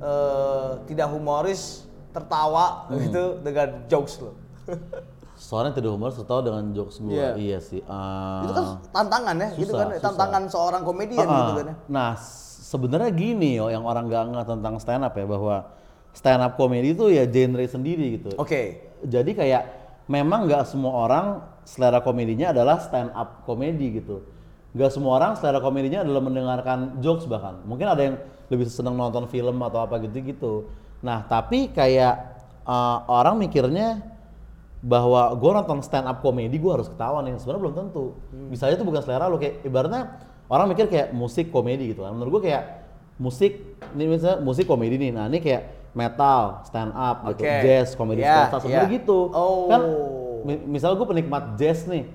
eh, tidak humoris tertawa Hmm. gitu dengan jokes lo? soalnya tidak humor setahu dengan jokes gua Iya. iya sih Ah. itu kan tantangan ya, gitu susah, kan, susah. tantangan seorang komedian Ah, gitu kan ya. Nah, sebenarnya gini yo yang orang nggak nggak tentang stand up ya bahwa stand up comedy itu ya genre sendiri gitu. Oke, Jadi kayak memang nggak semua orang selera komedinya adalah stand up comedy gitu. Nggak semua orang selera komedinya adalah mendengarkan jokes bahkan. Mungkin ada yang lebih seneng nonton film atau apa gitu-gitu. Nah, tapi kayak uh, orang mikirnya bahwa gue nonton stand up comedy gue harus ketawa nih sebenarnya belum tentu. Bisa aja itu bukan selera lo kayak ibaratnya orang mikir kayak musik komedi gitu kan. Menurut gue kayak musik ini misalnya musik komedi nih. Nah ini kayak metal stand up gitu jazz komedi Iya, sketsa sebenarnya iya. gitu. Oh. kan mi- misal gue penikmat jazz nih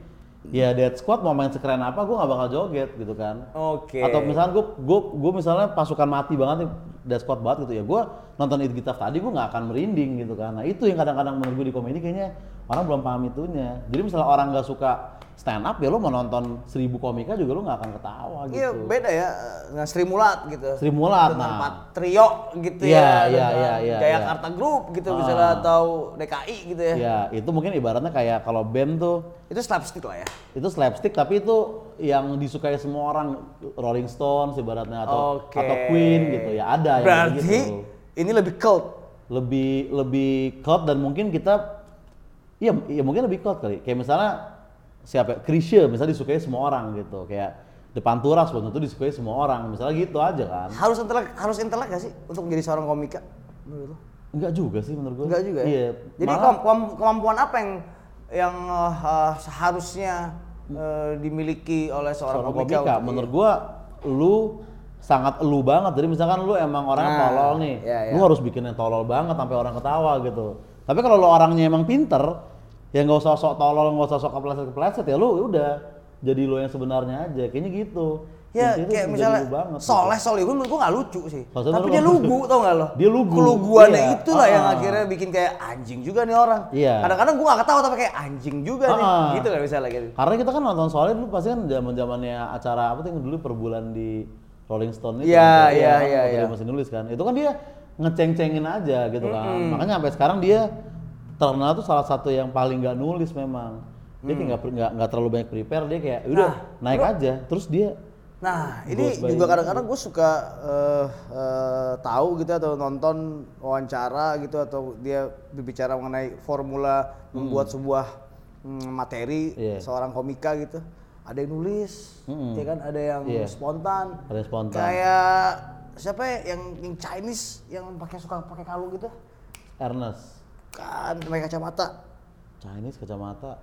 ya Dead Squad mau main sekeren apa gue nggak bakal joget gitu kan. Oke. atau misalnya gue gue gue misalnya pasukan mati banget nih dead squad banget gitu ya gue nonton It Gitaf tadi gue nggak akan merinding gitu kan nah itu yang kadang-kadang menurut gue di komedi kayaknya orang belum paham itunya jadi misalnya orang nggak suka stand up ya lo mau nonton seribu komika juga lo nggak akan ketawa gitu Iya beda ya, nggak Sri Mulat gitu. Sri Mulat, Dengan nah. Pat Trio gitu Iya, ya. iya, dengan iya, iya, Jayakarta Group gitu Ah. misalnya atau DKI gitu ya. ya itu mungkin ibaratnya kayak kalau band tuh Itu slapstick lah ya. itu slapstick tapi itu yang disukai semua orang Rolling Stones ibaratnya atau Oke. atau Queen gitu ya ada yang Berarti gitu ini lebih cult. lebih lebih cult dan mungkin kita iya iya mungkin lebih cult kali kayak misalnya siapa ya? Chrisye misalnya disukai semua orang gitu kayak depan turas belum tentu disukai semua orang misalnya gitu aja kan Harus intelek harus intelek gak sih untuk menjadi seorang komika? Menurut lo? enggak juga sih menurut gue Enggak juga ya. iya Jadi malah- kemampuan apa yang yang uh, seharusnya uh, dimiliki oleh seorang, seorang komika? komika, menurut gua lu sangat elu banget jadi misalkan lu emang orang Nah, tolol nih iya, iya. lu harus bikin yang tolol banget sampai orang ketawa gitu tapi kalau lu orangnya emang pinter ya nggak usah sok tolol nggak usah sok kepleset kepleset ya lu udah jadi lu yang sebenarnya aja kayaknya gitu Ya kayak misalnya banget, gitu. Soleh Solihun menurut gua gak lucu sih. Maksudnya Tapi dia lugu tau gak lo? Dia lugu, Keluguannya iya. itulah yang Ah. akhirnya bikin kayak anjing juga nih orang. Iya. Kadang-kadang gua gak ketawa tapi kayak anjing juga nih. Ah. Gitu kan misalnya gitu. karena kita kan nonton soalnya dulu pasti kan zaman zamannya acara apa tuh yang dulu per bulan di Rolling Stone itu Iya, kan, iya, iya, waktu iya. dia masih nulis kan itu kan dia ngeceng-cengin aja gitu kan makanya sampai sekarang dia terkenal tuh salah satu yang paling nggak nulis memang dia kayak nggak nggak terlalu banyak prepare dia kayak udah Nah, naik aja terus dia Nah, ini juga kadang-kadang gue suka eh, eh, tahu gitu atau nonton wawancara gitu atau dia berbicara mengenai formula membuat sebuah mm, materi Iya. seorang komika gitu. Ada yang nulis, Mm-mm. ya kan? Ada yang Iya. spontan. Ada yang spontan. Kayak siapa ya yang, yang Chinese yang pakai suka pakai kalung gitu? Ernest Kan pakai kacamata. Chinese kacamata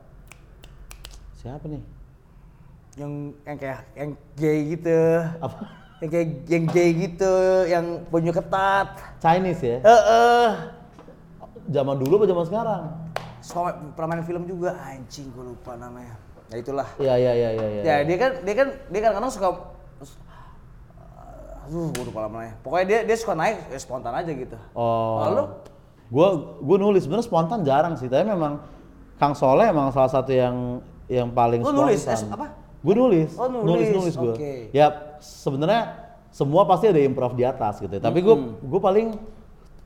siapa nih Yang yang kayak yang gay gitu. apa Yang kayak yang gay gitu, yang punya ketat. Chinese ya Eh, eh. zaman dulu apa zaman sekarang Suka pernah main film juga, anjing gue lupa namanya. Ya itulah. iya iya iya iya iya. Ya dia kan dia kan dia kan kadang suka Aduh, gue lupa namanya. Pokoknya dia dia suka naik ya spontan aja gitu. Oh. Lalu? Gua gua nulis sebenarnya spontan jarang sih, tapi memang Kang Soleh emang salah satu yang yang paling Lu spontan. nulis? Eh, apa? Gue nulis. Oh, nulis. nulis gue. Oke. Ya sebenarnya semua pasti ada improv di atas gitu. ya. Tapi gue gue paling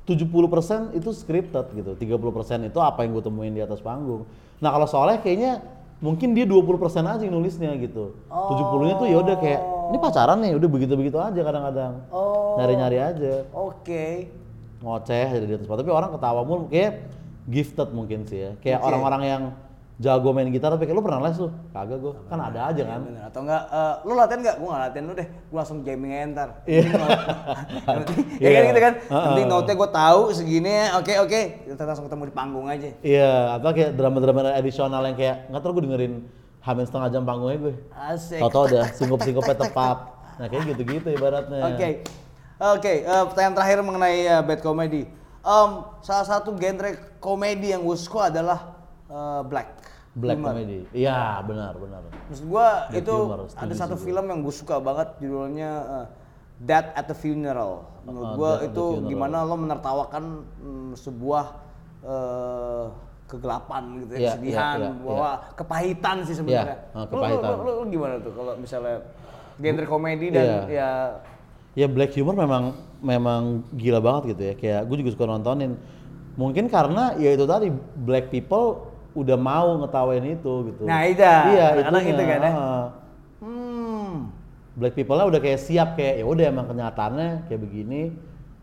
70% itu scripted gitu. 30% itu apa yang gue temuin di atas panggung. Nah, kalau Soleh kayaknya mungkin dia 20% aja yang nulisnya gitu. 70-nya tuh ya udah kayak ini pacaran nih, udah begitu-begitu aja kadang-kadang. Oh. Nyari-nyari aja Oke. ngoceh ada di atas tapi orang ketawa mulu kayak gifted mungkin sih ya kayak orang-orang yang jago main gitar tapi kayak lu pernah les lu kagak gua kan ada aja kan Bener. Atau enggak eh, lu latihan enggak? Gua enggak latihan lu deh. Gua langsung jamming aja ntar. Iya. <laughs> Penting- ya Iya. kan gitu kan. Penting note-nya gua tahu segini. Oke, oke. Kita langsung ketemu di panggung aja. iya atau kayak drama-drama additional yang kayak nggak tahu gue dengerin hamin setengah jam panggungnya gue Asik. tau-tau udah <laughs> singkup-singkupnya tepat nah kayak gitu-gitu ibaratnya Oke, oke. eh, pertanyaan terakhir mengenai eh, bad comedy. Em, salah satu genre komedi yang gue suka adalah eh, black. Black humor. comedy iya benar benar Maksud gua Black itu humor, ada satu film yang gue suka banget judulnya eh, Death at the Funeral. Menurut Oh, gua itu gimana lo menertawakan mm, sebuah eh, kegelapan gitu ya, Iya, kesedihan, iya, iya, bahwa kepahitan sih sebenarnya. Iya, eh, Lu- kepahitan. Lu, lu, lu gimana tuh kalau misalnya genre komedi dan Iya. ya ya black humor memang memang gila banget gitu ya kayak gue juga suka nontonin mungkin karena ya itu tadi black people udah mau ngetawain itu gitu Nah, itu. iya Kadang-kadang itunya, gitu kan ya. hmm, black people-nya udah kayak siap kayak ya udah emang kenyataannya kayak begini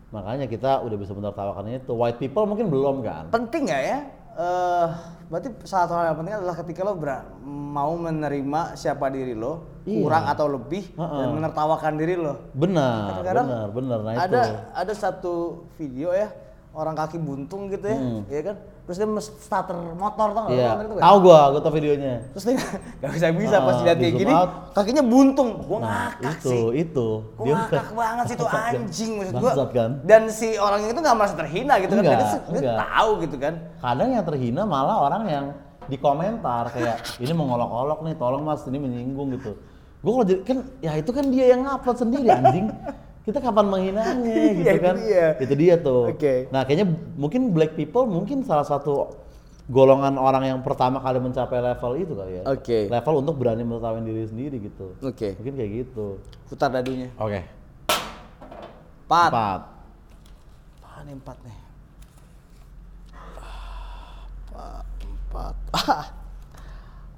makanya kita udah bisa menertawakan itu white people mungkin belum kan penting nggak ya? Eh, berarti salah satu hal yang penting adalah ketika lo ber- mau menerima siapa diri lo, Iya. kurang atau lebih, Heeh. dan menertawakan diri lo. benar benar benar nah ada itu ada satu video ya orang kaki buntung gitu ya, Hmm. ya kan? Terus dia starter motor tau nggak? Lo iya tahu gua gua tau videonya Terus dia <laughs> nggak bisa bisa pas Ah, dilihat di kayak gini, out. kakinya buntung. Gua nah ngakak itu sih. itu Gua ngakak banget sih itu kan? anjing maksud gua. Kan? Dan si orang itu nggak merasa terhina gitu kan? Enggak, Dia, dia enggak. tahu gitu kan? kadang yang terhina malah orang yang di komentar kayak ini mengolok-olok nih tolong mas ini menyinggung gitu gue kalau jadi kan ya itu kan dia yang ngupload sendiri anjing <laughs> kita kapan menghinanya <laughs> gitu itu kan dia. itu dia tuh Oke. nah kayaknya mungkin black people mungkin salah satu golongan orang yang pertama kali mencapai level itu kali ya Oke. level untuk berani menertawain diri sendiri gitu Oke. mungkin kayak gitu Putar dadunya. oke Empat. empat Apaan empat nih? Empat. Empat. Ah.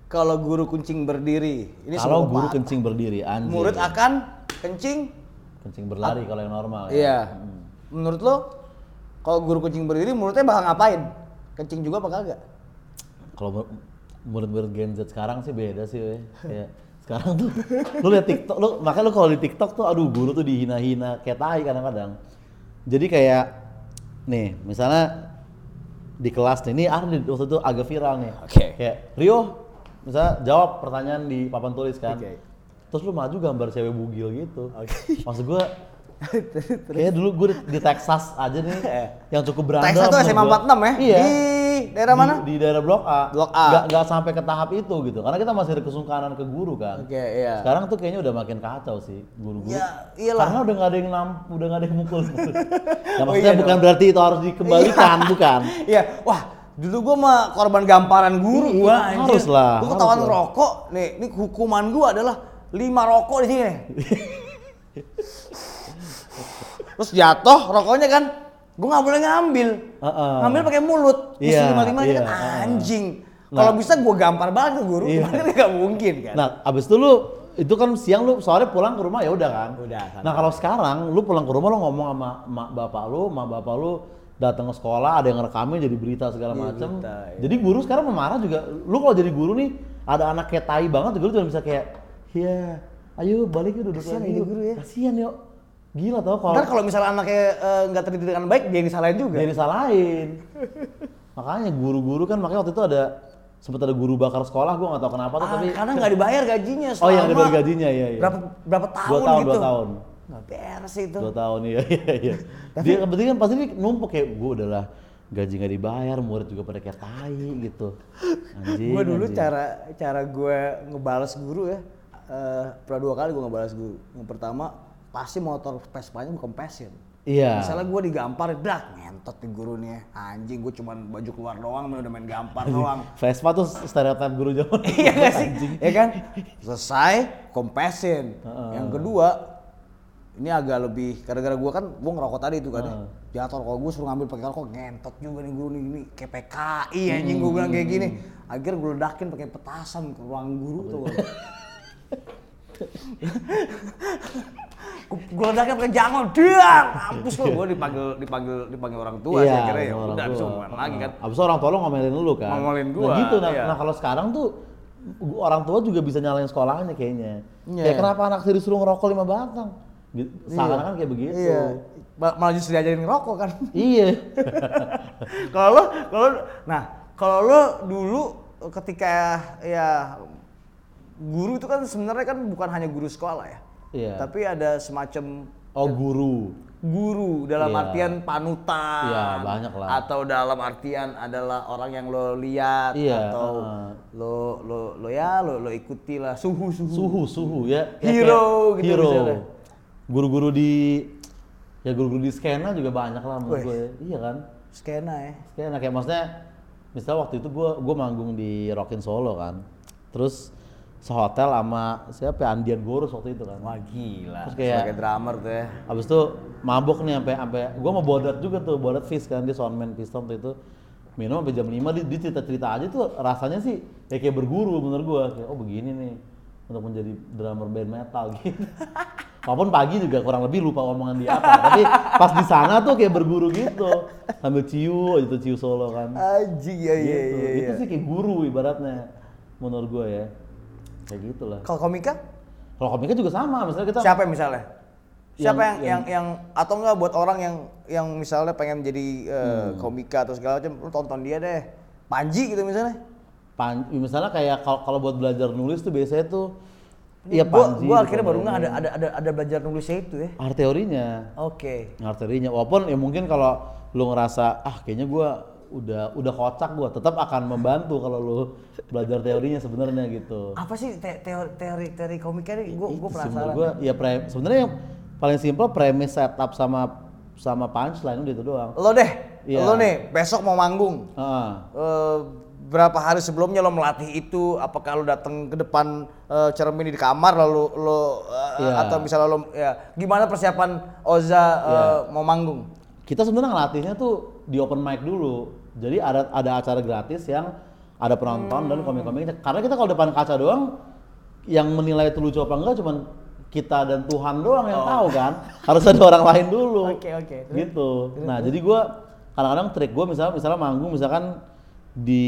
Kalau guru kuncing berdiri, ini kalau guru kencing berdiri anjing Murid akan kencing kencing berlari kalau yang normal ya Iya. Menurut lo, kalau guru kucing berdiri, muridnya bakal ngapain? Kencing juga apa kagak? kalau mur- murid-murid Gen Z sekarang sih beda sih weh. Kayak sekarang tuh lu lihat TikTok lu makanya lu kalau di TikTok tuh aduh guru tuh dihina-hina kayak tai kadang-kadang. Jadi kayak nih misalnya di kelas nih, ini ada waktu itu agak viral nih. Oke. Kayak Rio misalnya jawab pertanyaan di papan tulis kan. Oke. Terus lu maju gambar cewek bugil gitu. Maksud gua <laughs> Kayak dulu gue di, di Texas aja nih yang cukup berandal. Texas tuh SMA gua. 46 ya? Iya. Di daerah mana? Di, di daerah Blok A. Blok A. Nggak, nggak sampai ke tahap itu gitu. Karena kita masih ada kesungkanan ke guru kan. Oke, iya. Sekarang tuh kayaknya udah makin kacau sih guru-guru. Ya, iyalah. Karena udah nggak ada yang nam, udah nggak ada yang mukul. nah, <laughs> Oh, maksudnya iya bukan dong. berarti itu harus dikembalikan, bukan. <laughs> Iya, wah dulu gua mah korban gamparan guru Iya, gua harus lah, Gua ketahuan ngerokok, nih, ini hukuman gua adalah lima rokok di sini. <laughs> Terus jatuh rokoknya kan, gua nggak boleh ngambil. Heeh. Ngambil pakai mulut. Mesti Iya, lima-lima iya, kan heeh. anjing. Nah. Kalau bisa gua gampar banget ke guru, Iya. kan nggak mungkin kan. Nah, abis itu lu itu kan siang lu soalnya pulang ke rumah ya udah kan. Udah, santai. Nah kalau sekarang lu pulang ke rumah lu ngomong sama mak bapak lu, mak bapak lu datang ke sekolah ada yang ngerekamin jadi berita segala macem. berita, iya. Jadi guru sekarang memarah juga. Lu kalau jadi guru nih ada anak kayak tai banget, guru cuma bisa kayak, iya, ayo balik yuk duduk Kasihan lagi ini yuk." guru ya. Kasihan yuk. Gila tau kalau Ntar kalau misalnya anaknya eh, nggak terdidik dengan baik, dia yang disalahin juga. dia disalahin. Makanya guru-guru kan makanya waktu itu ada sempat ada guru bakar sekolah gua nggak tahu kenapa tuh Ah, tapi karena nggak dibayar gajinya Oh, yang dibayar gajinya, iya, iya. Berapa berapa tahun dua tahun gitu. dua tahun. Nggak beres itu. dua tahun iya iya iya dia kebetulan kan pasti dia numpuk kayak gue udahlah gaji nggak dibayar murid juga pada kayak tai gitu <laughs> Gue dulu anjing. cara cara gue ngebales guru ya, eh pernah dua kali gue ngebales guru. Yang pertama pasti motor Vespanya gue kempesin. iya Misalnya gue digampar, dak ngentot nih guru nih. Anjing gue cuman baju keluar doang, udah main gampar doang. Vespa tuh stereotip guru zaman <laughs> Iya gak sih? Ya kan? Selesai, kompesin. Yang kedua, ini agak lebih, gara-gara gua kan, gua ngerokok tadi itu kan ya. Jatuh rokok gua suruh ngambil pakai rokok, ngentot juga nih guru nih, ini kayak PKI anjing gua bilang kayak gini. Akhirnya gua ledakin pakai petasan ke ruang guru tuh. Gua ledakin pakai jangon, dia mampus lo. Gua dipanggil dipanggil dipanggil orang tua sih akhirnya ya udah tua. bisa hubungan lagi kan. abis orang tua lo ngomelin lu kan Ngomelin gua, nah gitu nah, iya. nah kalau sekarang tuh orang tua juga bisa nyalain sekolahnya kayaknya Iya. kayak kenapa anak saya disuruh ngerokok lima batang Gitu, seakan-akan kayak begitu Iya. Ma- Malah justru diajarin ngerokok kan. iya <laughs> kalau lo kalau nah kalau lo dulu ketika ya guru itu kan sebenarnya kan bukan hanya guru sekolah ya. Iya. tapi ada semacam oh guru. Guru dalam Iya. artian panutan Iya, banyak lah. atau dalam artian adalah orang yang lo lihat Iya, atau heeh. lo lo lo ya lo lo ikuti lah. Suhu suhu. Suhu suhu ya. Ya, Hero kayak gitu hero. misalnya. guru-guru di ya guru-guru di skena juga banyak lah menurut gue. Iya kan? Skena ya. Skena kayak maksudnya misalnya waktu itu gue gue manggung di Rockin Solo kan. Terus sehotel sama siapa ya, Andian Gorus waktu itu kan. Wah gila. Terus kayak- sebagai drummer tuh ya. Abis itu mabuk nih sampai sampai gue mau bodat juga tuh bodat fish kan dia soundman piston tuh itu. Minum sampai jam 5 dia, dia cerita cerita aja tuh rasanya sih ya kayak berguru menurut gue kayak oh begini nih untuk menjadi drummer band metal. <laughs> Gitu. Walaupun pagi juga kurang lebih lupa omongan dia apa tapi pas di sana tuh kayak berguru gitu. Sambil ciu tuh ciu solo kan. Anjing ya iya gitu. iya itu iya. sih kayak guru ibaratnya menurut gue ya kayak gitulah Kalau komika kalau komika juga sama misalnya kita siapa misalnya? Siapa yang Yang- yang, yang atau enggak buat orang yang yang misalnya pengen jadi eh, Hmm. komika atau segala macam lu tonton dia deh. Panji gitu misalnya. Pan, misalnya kayak kalau kalau buat belajar nulis tuh biasanya tuh iya gua Panji gua gitu akhirnya baru kan. nggak ada ada ada ada belajar nulisnya itu ya. art teorinya Oke. art teorinya walaupun ya mungkin kalau lu ngerasa ah kayaknya gua udah udah kocak gua tetap akan membantu kalau lu belajar teorinya sebenarnya gitu Apa sih te- teori teori teori komika ini? Gua menurut penasaran. gua ya pre- sebenarnya yang paling simple premis setup sama sama punchline udah itu doang. Lo deh, Iya. lo nih besok mau manggung. Heeh. Eh, berapa hari sebelumnya lo melatih itu? Apakah lo datang ke depan eh, cermin di kamar lalu lo eh, Iya. atau misalnya lo ya gimana persiapan Oza Iya. mau manggung? kita sebenarnya ngelatihnya tuh di open mic dulu. Jadi ada ada acara gratis yang ada penonton dan komik-komiknya. Karena kita kalau depan kaca doang, yang menilai itu lucu apa enggak cuman kita dan Tuhan doang yang tahu kan. Harus ada orang lain dulu. <laughs> Oke, oke. Terus? Gitu. Nah jadi gua kadang-kadang trik gua misalnya misalnya manggung misalkan di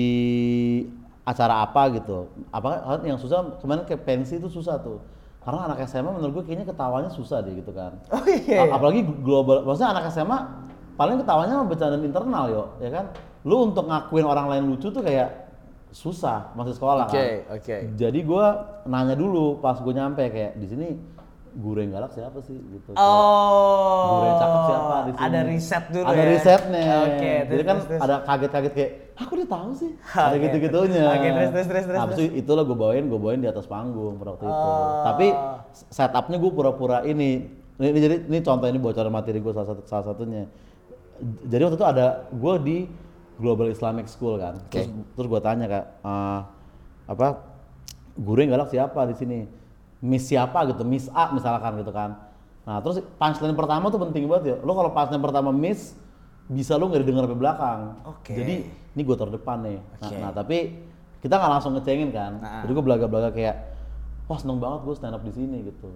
acara apa gitu. Apa yang susah kemarin kayak pensi itu susah tuh. Karena anak SMA menurut gue kayaknya ketawanya susah deh gitu kan. Oh iya. A- apalagi global maksudnya anak SMA paling ketawanya sama bercandaan internal yo ya kan? Lu untuk ngakuin orang lain lucu tuh kayak susah masih sekolah Oke, kan? oke. jadi gua nanya dulu pas gue nyampe kayak di sini guru yang galak siapa sih? Gitu. Oh. guru yang cakep siapa di sini? Ada riset dulu ada ya. risetnya. Oke, jadi terus, kan terus, ada kaget-kaget kayak aku udah tahu sih? <laughs> Ada Oke. gitu-gitunya. Oke, terus, terus, terus, terus, Nah, habis itu itulah gue bawain gue bawain di atas panggung pada waktu itu. Oh. tapi setupnya gue pura-pura ini ini, ini jadi ini contoh ini bocoran materi gue salah satu salah satunya jadi waktu itu ada gue di Global Islamic School kan. Terus terus gue tanya kak "Eh, apa guru yang galak siapa di sini? Miss siapa gitu Miss A misalkan gitu kan. Nah terus punchline pertama tuh penting banget ya. Lo kalau punchline pertama Miss bisa lo nggak didengar sampai belakang. Oke. jadi ini gue terdepan nih. Nah, Oke. nah, tapi kita nggak langsung ngecengin kan. Nah. jadi gue belaga-belaga kayak wah seneng banget gue stand up di sini gitu.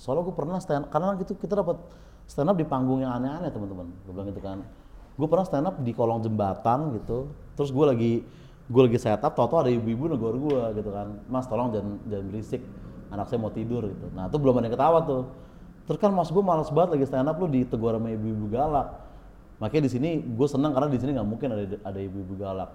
Soalnya gue pernah stand karena gitu kita dapat stand up di panggung yang aneh-aneh teman-teman. Gue bilang gitu kan. Gue pernah stand up di kolong jembatan gitu. Terus gue lagi gue lagi setup tau ada ibu-ibu negor gue gitu kan. Mas tolong jangan jangan berisik anak saya mau tidur gitu. Nah itu belum ada yang ketawa tuh. Terus kan mas gue males banget lagi stand up lu ditegur sama ibu-ibu galak. Makanya di sini gue senang karena di sini nggak mungkin ada ada ibu-ibu galak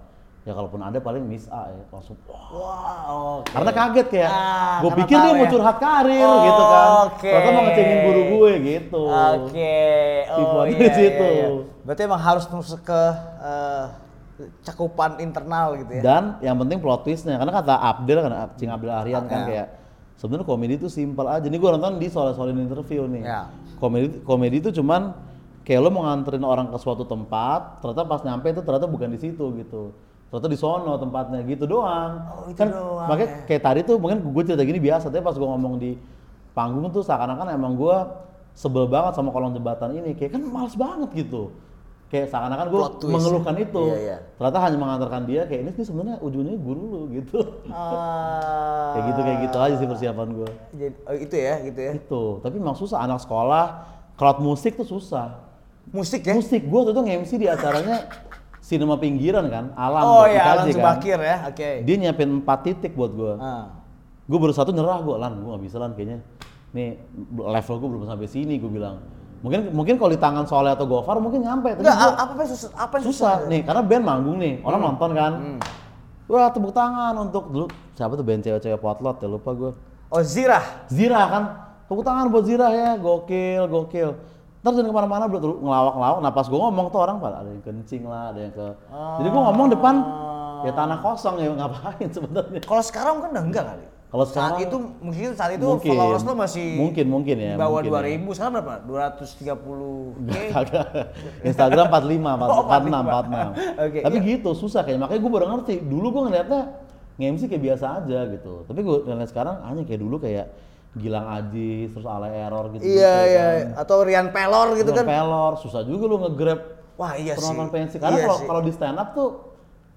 ya kalaupun ada paling Miss A ya langsung wah Wow. oke. karena kaget kayak Ah, gue pikir dia tahu mau ya. curhat karir Oh, gitu kan oke. ternyata mau ngecengin guru gue gitu Oke. Oh Tipuannya iya, di iya, situ. iya. Berarti emang harus masuk ke eh, cakupan internal gitu ya. dan yang penting plot twistnya karena kata Abdel kan Cing Abdel Aryan kan Ya. kayak sebenarnya komedi itu simpel aja nih gue nonton di soal soalin interview nih Ya. komedi komedi itu cuman kayak lo mau nganterin orang ke suatu tempat ternyata pas nyampe itu ternyata bukan di situ gitu ternyata di sono tempatnya gitu doang Oh, itu kan doang, makanya ya. kayak tadi tuh mungkin gue cerita gini biasa tapi pas gue ngomong di panggung tuh seakan-akan emang gue sebel banget sama kolong jembatan ini kayak kan males banget gitu kayak seakan-akan gue mengeluhkan itu Iya, iya. ternyata hanya mengantarkan dia kayak ini sih sebenarnya ujungnya guru lu gitu Ah. kayak gitu kayak gitu aja sih persiapan gue Jadi, oh, itu ya, gitu ya. itu tapi memang susah anak sekolah crowd musik tuh susah Musik ya. musik gue tuh tuh nge-MC di acaranya sinema pinggiran kan alam Oh iya, Alan kan. Subakir ya. Oke. dia nyiapin empat titik buat gue Ah. gue baru satu nyerah gue lan gue nggak bisa lan kayaknya nih level gue belum sampai sini gue bilang mungkin mungkin kalau di tangan Soleh atau Gofar mungkin nyampe tapi Enggak, gua- apa yang susah? Apa yang susah nih karena band manggung nih orang Hmm. nonton kan wah tepuk tangan untuk dulu siapa tuh band cewek-cewek potlot ya lupa gue Oh, Zirah. Zira kan tepuk tangan buat Zira ya gokil gokil terus jangan ke mana-mana bro terus ngelawak-ngelawak nah pas gue ngomong tuh orang pada ada yang kencing lah ada yang ke jadi gue ngomong depan ya tanah kosong ya ngapain sebenarnya Kalau sekarang kan udah enggak kali. Kalau saat sekarang itu mungkin saat itu mungkin. followers lo masih Mungkin, mungkin ya, bawah ya. 2000 sekarang berapa? 230 k. Kagak. Instagram 45, 46, <laughs> Oh, 46. 45. Oke, Tapi iya. gitu susah kayak makanya gue baru ngerti. Dulu gue ngeliatnya nge-MC kayak biasa aja gitu. Tapi gue ngeliat sekarang hanya kayak dulu kayak Gilang Ajis terus ala error gitu. Iya iya atau Rian Pelor gitu kan. Pelor susah juga lu nge-grab Wah iya sih. penonton pensi. Karena Iya kalau sih. kalau di stand up tuh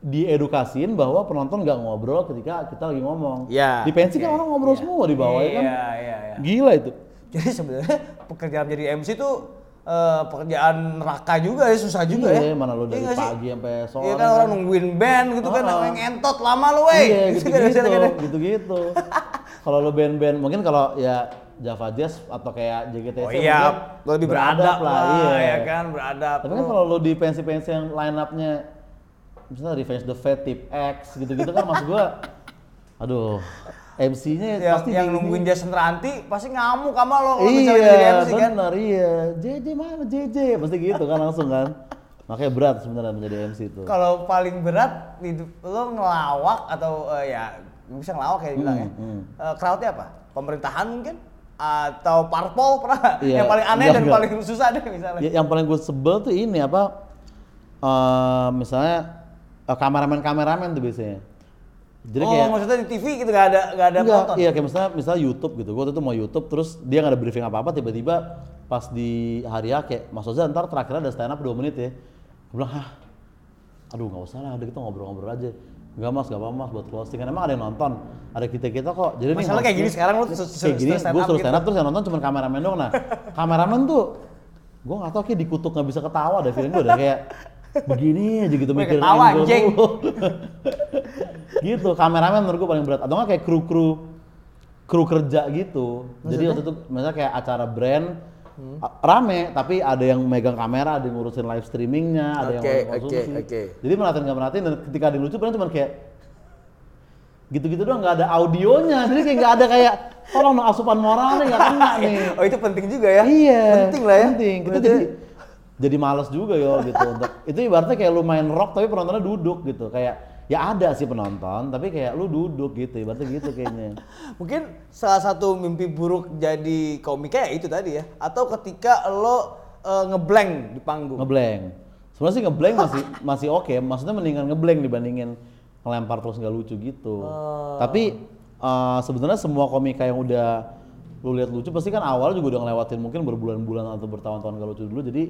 diedukasiin bahwa penonton nggak ngobrol ketika kita lagi ngomong. Iya, Di pensi kan oke. orang ngobrol Iya. semua di bawah ya kan. Iya iya iya. Gila itu. <laughs> Jadi sebenarnya pekerjaan jadi MC tuh eh, pekerjaan neraka juga ya, susah juga iya, ya. mana lu Iya dari sih? pagi sampai sore. Iya kan orang nungguin band gitu kan, Ah. namanya ngentot lama lu wey. Iya <laughs> Gitu kan, gitu-gitu, misalnya. gitu-gitu. <laughs> kalau lo band-band mungkin kalau ya Java Jazz atau kayak JGTC Oh iya, mungkin lebih beradab lah, iya. ya kan, beradab. Tapi kan kalau lo di pensi-pensi yang line up-nya misalnya Revenge the Fat, Tip X gitu-gitu kan maksud gua aduh MC-nya yang, pasti yang di- nungguin Jason Ranti pasti ngamuk sama lo kalau misalnya jadi Iya, MC kan. benar iya. JJ mana JJ? Pasti gitu kan langsung kan. Makanya berat sebenarnya menjadi MC itu. Kalau paling berat hidup lo ngelawak atau eh, ya bisa ngelawak kayak bilang ya. hmm. Eh, crowdnya apa? Pemerintahan mungkin? atau parpol pernah? <laughs> Iya, yang paling aneh enggak, dan enggak. paling susah deh misalnya. Ya, yang paling gue sebel tuh ini apa? eh misalnya kameramen-kameramen tuh biasanya. Jadi oh kayak maksudnya di TV gitu nggak ada nggak ada Enggak, penonton? iya kayak misalnya misalnya YouTube gitu. Gue waktu itu mau YouTube terus dia nggak ada briefing apa-apa tiba-tiba pas di hari A kayak Mas Oza ntar terakhir ada stand up 2 menit ya. Gue bilang, "Hah? Aduh nggak usah lah, udah kita ngobrol-ngobrol aja." Enggak mas, gak apa mas buat closing kan emang ada yang nonton, ada kita kita kok. Jadi nih Masalah kayak hostnya- gini sekarang lu kayak gini, stand gue up suruh gitu. stand up terus yang nonton cuma kameramen doang. Nah, kameramen tuh gue nggak tahu kayak dikutuk nggak bisa ketawa deh feeling gue udah kayak begini aja gitu Wih, mikirin ketawa, anjing. <laughs> gitu kameramen menurut gue paling berat atau nggak kayak kru kru kru kerja gitu jadi waktu itu misalnya kayak acara brand Hmm. rame tapi ada yang megang kamera ada yang ngurusin live streamingnya ada yang ngurusin konsumsi oke. jadi merhatiin nggak merhatiin dan ketika ada yang lucu paling cuma kayak gitu-gitu doang nggak ada audionya jadi kayak nggak ada kayak tolong asupan moralnya nggak kena <laughs> nih Oh itu penting juga ya? Iya. Penting lah ya. Penting. Kita jadi jadi males juga yo gitu. Untuk <laughs> itu ibaratnya kayak lu main rock tapi penontonnya duduk gitu. Kayak ya ada sih penonton tapi kayak lu duduk gitu. Ibaratnya gitu kayaknya. <laughs> Mungkin salah satu mimpi buruk jadi komika ya itu tadi ya. Atau ketika lo eh, ngeblank di panggung. ngeblank sebenarnya sih ngeblank masih <laughs> masih oke. Maksudnya mendingan ngeblank dibandingin ngelempar terus nggak lucu gitu. Tapi eh, sebenarnya semua komika yang udah lu lihat lucu pasti kan awal juga udah ngelewatin mungkin berbulan-bulan atau bertahun-tahun nggak lucu dulu. Jadi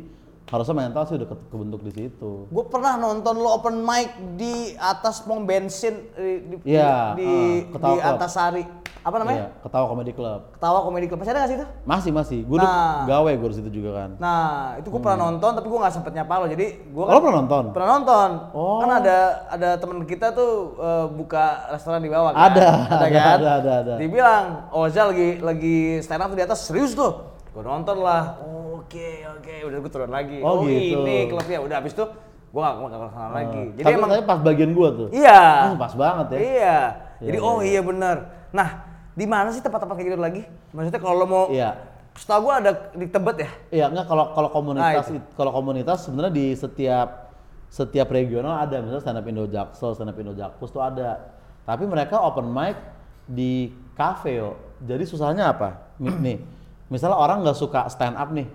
harusnya mental sih udah ke- kebentuk di situ Gue pernah nonton lo open mic di atas pom bensin di di, Iya, di, Ketawa di Club. Antasari. Apa namanya? Iya, ketawa comedy club Ketawa Comedy Club. Masih ada gak sih itu? Masih masih, gue Nah. gawe gue di situ juga kan. Nah, itu gue pernah nonton tapi gue nggak sempet nyapa lo. Jadi gue Oh, lo pernah nonton? Pernah nonton. Oh. Kan ada ada temen kita tuh eh, buka restoran di bawah kan. Ada, ada, <laughs> kan? ada, ada, ada. Dibilang, Oza lagi lagi stand up di atas serius tuh. Gue nonton lah. Oke, oke, udah gue turun lagi. Oh, gitu. ini klubnya. Udah habis itu gue gak gak ke sana lagi. Jadi Tapi emang tapi pas bagian gue tuh. iya. Hmm, pas banget ya. Iya. Jadi Iya, oh iya benar. Nah, di mana sih tempat-tempat kayak gitu lagi? Maksudnya kalau lo mau Iya. Setahu gue ada di Tebet ya? Iya, enggak kalau kalau komunitas Nah, kalau komunitas sebenarnya di setiap setiap regional ada, misalnya stand up Indo Jaksel, stand up Indo Jakpus tuh ada. Tapi mereka open mic di cafe yo. Jadi susahnya apa? Nih, misalnya orang nggak suka stand up nih,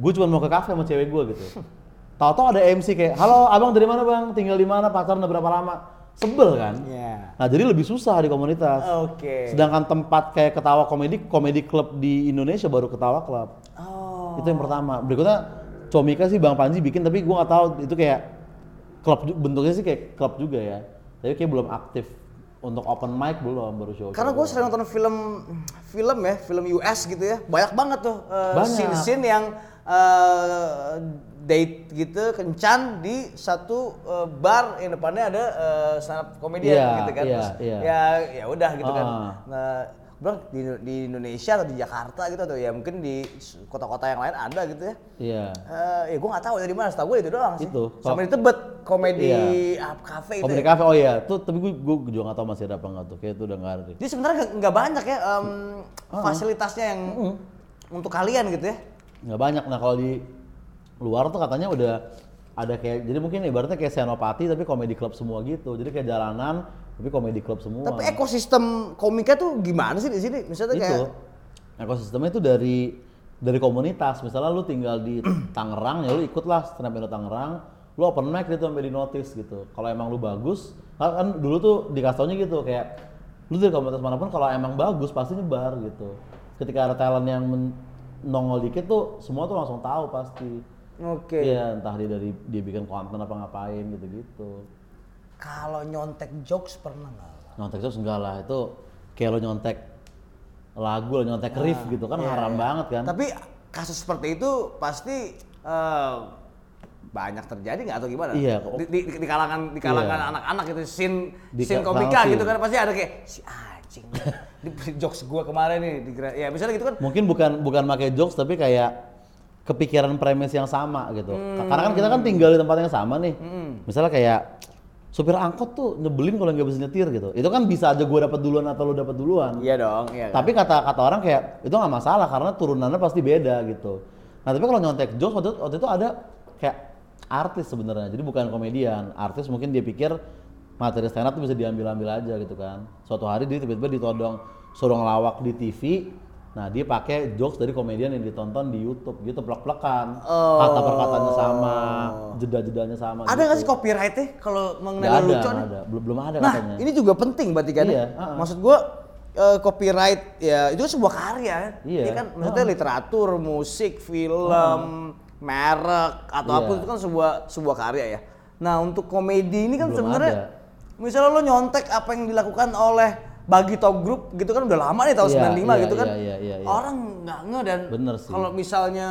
gue cuma mau ke cafe sama cewek gue gitu. <laughs> Tahu-tahu ada MC kayak, halo abang dari mana bang? Tinggal di mana? Pacaran udah berapa lama? Sebel kan? Iya. Nah jadi lebih susah di komunitas. Oke. Sedangkan tempat kayak ketawa komedi, komedi club di Indonesia baru ketawa club. Oh. Itu yang pertama. Berikutnya Comika sih Bang Panji bikin tapi gua nggak tahu itu kayak klub bentuknya sih kayak klub juga ya. Tapi kayak belum aktif untuk open mic belum baru show. Karena gue sering nonton film film ya, film US gitu ya, banyak banget tuh uh, scene-scene yang uh, date gitu kencan di satu uh, bar yang depannya ada uh, stand up comedian Iya, gitu kan. iya, Terus iya. ya ya udah gitu kan. Ah. Nah, bilang di, di Indonesia atau di Jakarta gitu atau ya mungkin di kota-kota yang lain ada gitu ya. Iya. Eh, ya gue nggak tahu dari mana, setahu gue itu doang sih. Itu. Sama di Tebet, komedi Iya. cafe itu. Komedi ya. cafe oh iya, tuh tapi gue gue juga nggak tahu masih ada apa nggak tuh. Kayak itu udah nggak ada. Jadi sebenarnya nggak- banyak ya em, fasilitasnya yang untuk kalian gitu ya. nggak banyak nah kalau di luar tuh katanya udah ada kayak jadi mungkin ibaratnya kayak Senopati tapi komedi club semua gitu jadi kayak jalanan tapi komedi club semua Tapi ekosistem komika tuh gimana sih di sini? Misalnya itu kayak ekosistemnya itu dari dari komunitas misalnya lu tinggal di Tangerang ya lu ikutlah stand up Tangerang lu open mic gitu sampai di notice gitu kalau emang lu bagus kan kan dulu tuh dikasih taunya gitu kayak lu dari komunitas mana pun kalau emang bagus pasti nyebar gitu ketika ada talent yang nongol dikit tuh semua tuh langsung tahu pasti oke. Iya, entah dia dari dia bikin konten apa ngapain gitu-gitu. Kalau nyontek jokes pernah nggak? Nyontek jokes enggak lah, itu kayak lo nyontek lagu, lo nyontek riff gitu kan iya, haram iya. banget kan. Tapi kasus seperti itu pasti eh, banyak terjadi nggak atau gimana? Iya. Di, di, di kalangan di kalangan Iya. anak-anak itu sin Di sin ka- komika gitu kan pasti ada kayak si anjing di <laughs> jokes gua kemarin nih di ya misalnya gitu kan Mungkin bukan bukan pakai jokes tapi kayak kepikiran premis yang sama gitu. Hmm. Karena kan kita kan tinggal di tempat yang sama nih. Misalnya kayak supir angkot tuh nyebelin kalau nggak bisa nyetir gitu. Itu kan bisa aja gue dapat duluan atau lo dapat duluan. iya dong iya kan? Tapi kata kata orang kayak itu nggak masalah karena turunannya pasti beda gitu. Nah tapi kalau nyontek jokes waktu, itu- waktu itu ada kayak artis sebenarnya, jadi bukan komedian. Artis mungkin dia pikir materi stand up tuh bisa diambil-ambil aja gitu kan. Suatu hari dia tiba-tiba ditodong suruh ngelawak di TV, Nah dia pakai jokes dari komedian yang ditonton di YouTube gitu plek-plekan. Oh. Kata perkataannya sama, jeda-jedanya sama. Ada gitu. nggak sih copyright-nya kalau mengenai ada, lelucon? nggak ada. Belum belum ada Nah, katanya. ini juga penting berarti kan? Iya, ya? uh-uh. Maksud gua eh, copyright ya itu kan sebuah karya kan? Iya, Ini kan maksudnya literatur, musik, film, merek atau Iya. apa itu kan sebuah sebuah karya ya. Nah, untuk komedi ini kan sebenarnya misalnya lo nyontek apa yang dilakukan oleh bagi top group gitu kan udah lama nih tahun Iya, 95 iya, gitu kan. iya, iya, iya, iya. Orang nggak nge dan sih. kalau misalnya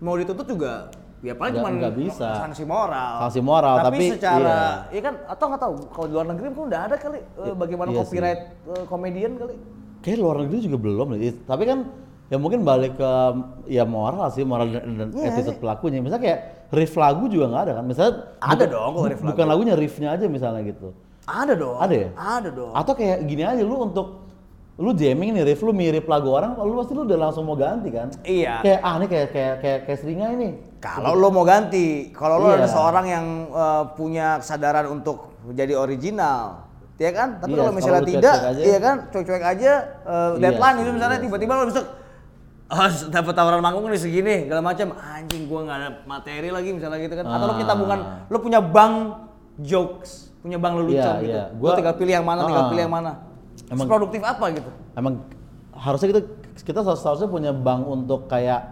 mau ditutup juga ya paling cuma bisa. sanksi moral. Sanksi moral, tapi secara iya. ya kan atau nggak tahu kalau di luar negeri pun udah ada kali eh, bagaimana iya copyright eh, komedian kali. Kayak luar negeri juga belum. Tapi kan ya mungkin balik ke ya moral sih, moral dan, dan Iya, attitude pelakunya. Misalnya kayak riff lagu juga nggak ada kan. Misalnya Ada bukan- dong kalau riff Bukan lagunya riffnya aja misalnya gitu. Ada dong. Ada ya? Ada dong. Atau kayak gini aja lu untuk lu jamming nih riff lu mirip lagu orang, lu pasti lu udah langsung mau ganti kan? Iya. Kayak ah ini kayak kayak kayak kayak seringai ini. Kalau lo mau ganti, kalau lo Iya. ada seorang yang eh, punya kesadaran untuk menjadi original, ya kan? Tapi Iya, kalau misalnya kalau lu tidak, aja. iya kan, cuek-cuek aja Iya deadline sih, itu misalnya iya tiba-tiba lo besok Oh, dapat tawaran manggung nih segini, segala macam. Anjing, gua nggak ada materi lagi misalnya gitu kan. Atau lo punya Ah. tabungan, lo punya bank jokes, punya bank lelucon Iya, gitu. iya. Gua tinggal pilih yang mana, tinggal Ah. pilih yang mana. Emang- Produktif apa gitu? Emang harusnya kita kita seharusnya punya bank untuk kayak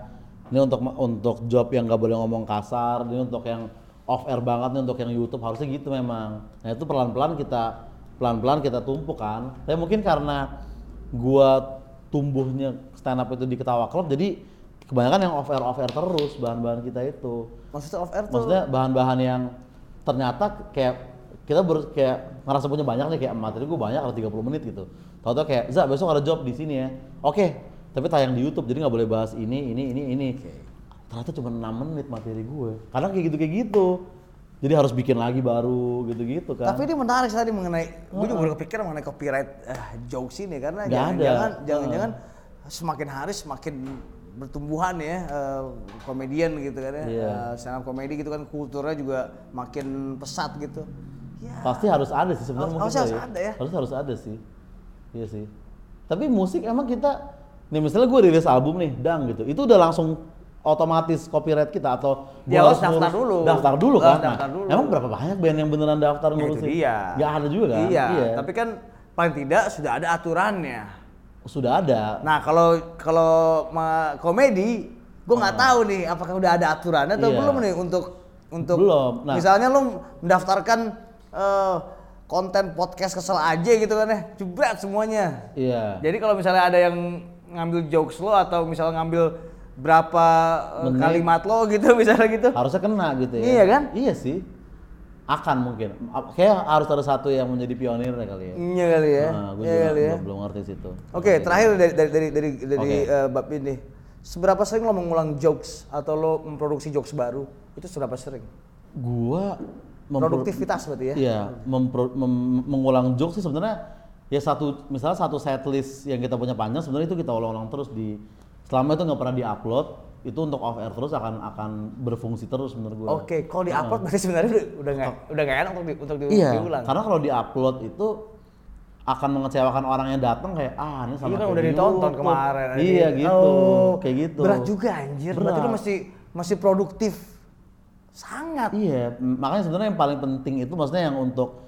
ini untuk untuk job yang nggak boleh ngomong kasar, ini untuk yang off air banget, ini untuk yang YouTube harusnya gitu memang. Nah itu pelan-pelan kita pelan-pelan kita tumpuk kan. Tapi mungkin karena gua tumbuhnya stand up itu di Ketawa Club, jadi kebanyakan yang off air off air terus bahan-bahan kita itu. Maksudnya off air tuh Maksudnya bahan-bahan yang ternyata kayak kita ber, kayak ngerasa punya banyak nih kayak materi gue banyak ada 30 menit gitu. Tahu-tahu kayak, "Za, besok ada job di sini ya." Oke, tapi tayang di YouTube jadi nggak boleh bahas ini, ini, ini, ini. Ternyata cuma 6 menit materi gue. Kadang kayak gitu kayak gitu. Jadi harus bikin lagi baru gitu-gitu kan. Tapi ini menarik tadi mengenai, gue juga baru kepikiran mengenai copyright eh, jokes ini karena jangan-jangan jangan-jangan semakin hari semakin bertumbuhan ya eh, komedian gitu kan ya, Iya. Eh, stand up komedi gitu kan kulturnya juga makin pesat gitu. Ya, Pasti harus ada sih sebenarnya Harus- harus ada ya. Harus harus ada sih. Iya sih. Tapi musik emang kita nih misalnya gue rilis album nih, dang gitu. Itu udah langsung otomatis copyright kita atau Ya, harus daftar dulu. Daftar dulu Harus kan. daftar Nah, dulu. Emang berapa banyak band yang beneran daftar ya itu ngurusin? dia. Nggak ada juga kan? Iya, tapi kan paling tidak sudah ada aturannya. Sudah ada. Nah kalau kalau komedi, gue nggak tahu nih apakah udah ada aturannya atau Ah. Iya. belum nih untuk untuk Belum. Nah. misalnya lo mendaftarkan eh, konten podcast kesel aja gitu kan ya, jebret semuanya. Iya. Jadi kalau misalnya ada yang ngambil jokes lo atau misalnya ngambil berapa eh, Menit. kalimat lo gitu <laughs> misalnya gitu, Harusnya kena gitu ya. Iya kan? Iya sih. Akan mungkin. Kayak harus ada satu yang menjadi pionir kali ya. iya kali ya, Nah, gue iya juga kali ya. belum, ngerti situ. Oke, terakhir dari dari dari dari, dari Oke. eh, bab ini. Seberapa sering lo mengulang jokes atau lo memproduksi jokes baru? Itu seberapa sering? Gua Produktivitas berarti ya? Iya, mempro- mem- mengulang jokes sih sebenarnya ya satu misalnya satu setlist yang kita punya panjang sebenarnya itu kita ulang-ulang terus di selama itu nggak pernah diupload itu untuk off air terus akan akan berfungsi terus menurut gua. Oke, kalau di upload berarti sebenarnya udah udah nggak udah nggak enak untuk di, untuk di, Iya, diulang. karena kalau diupload itu akan mengecewakan orang yang datang kayak ah ini sama Iya kan udah di ditonton YouTube." kemarin. Iya anjing. gitu, Oh, kayak gitu. Berat juga anjir. Berarti lo Berat. masih masih produktif. Sangat. Iya, makanya sebenarnya yang paling penting itu maksudnya yang untuk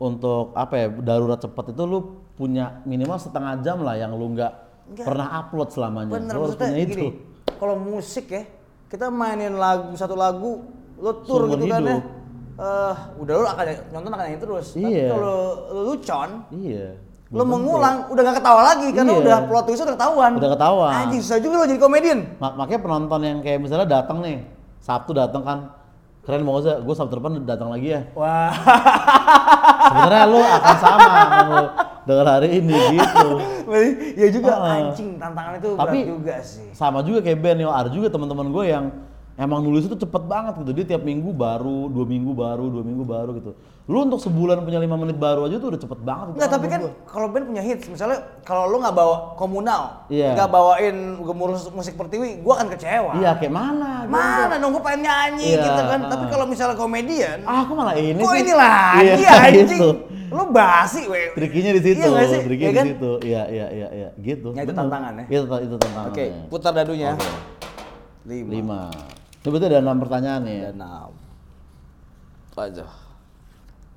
untuk apa ya darurat cepat itu lu punya minimal setengah jam lah yang lu nggak pernah upload selamanya. Bener lu harus punya gini. itu. Kalau musik ya, kita mainin lagu satu lagu, lo tur gitu kan ya. hidup. Eh, udah lo akan nonton akan yang terus. Tapi Iya. kalau lo lucon, Iya. lo mengulang udah gak ketawa lagi karena Iya. udah plot twist udah ketahuan. Udah ketahuan. Anjing susah juga lo jadi komedian. Ma- makanya penonton yang kayak misalnya datang nih Sabtu datang kan keren mau gak gue Sabtu depan datang lagi ya. Wah. Sebenarnya lu akan sama <laughs> dengan hari ini gitu. ya juga Ah. anjing tantangan itu Tapi berat juga sih. sama juga kayak Ben Yo, ada juga teman-teman gue yang emang nulis itu cepet banget gitu. Dia tiap minggu baru, dua minggu baru, dua minggu baru gitu. Lu untuk sebulan punya lima menit baru aja tuh udah cepet banget. itu Enggak, tapi kan kalau band punya hits, misalnya kalau lu nggak bawa komunal, Iya. nggak bawain gemuruh musik pertiwi, gua akan kecewa. Iya kayak mana? gitu. Mana dong gua pengen nyanyi Iya, gitu kan. Tapi kalau misalnya komedian, Ah, aku malah ini kok ini lagi <laughs> Iya, anjing. gitu. Lu basi, we. Trikinya di situ, Iya nggak sih? trikinya Iya di kan? situ. Iya, iya, iya, iya, gitu. Ya, itu Bener. tantangan ya? Itu, itu tantangan. Oke, putar dadunya. Oke. Lima. Lima. Berarti ada enam pertanyaan nih. ya? Dan enam. Aja.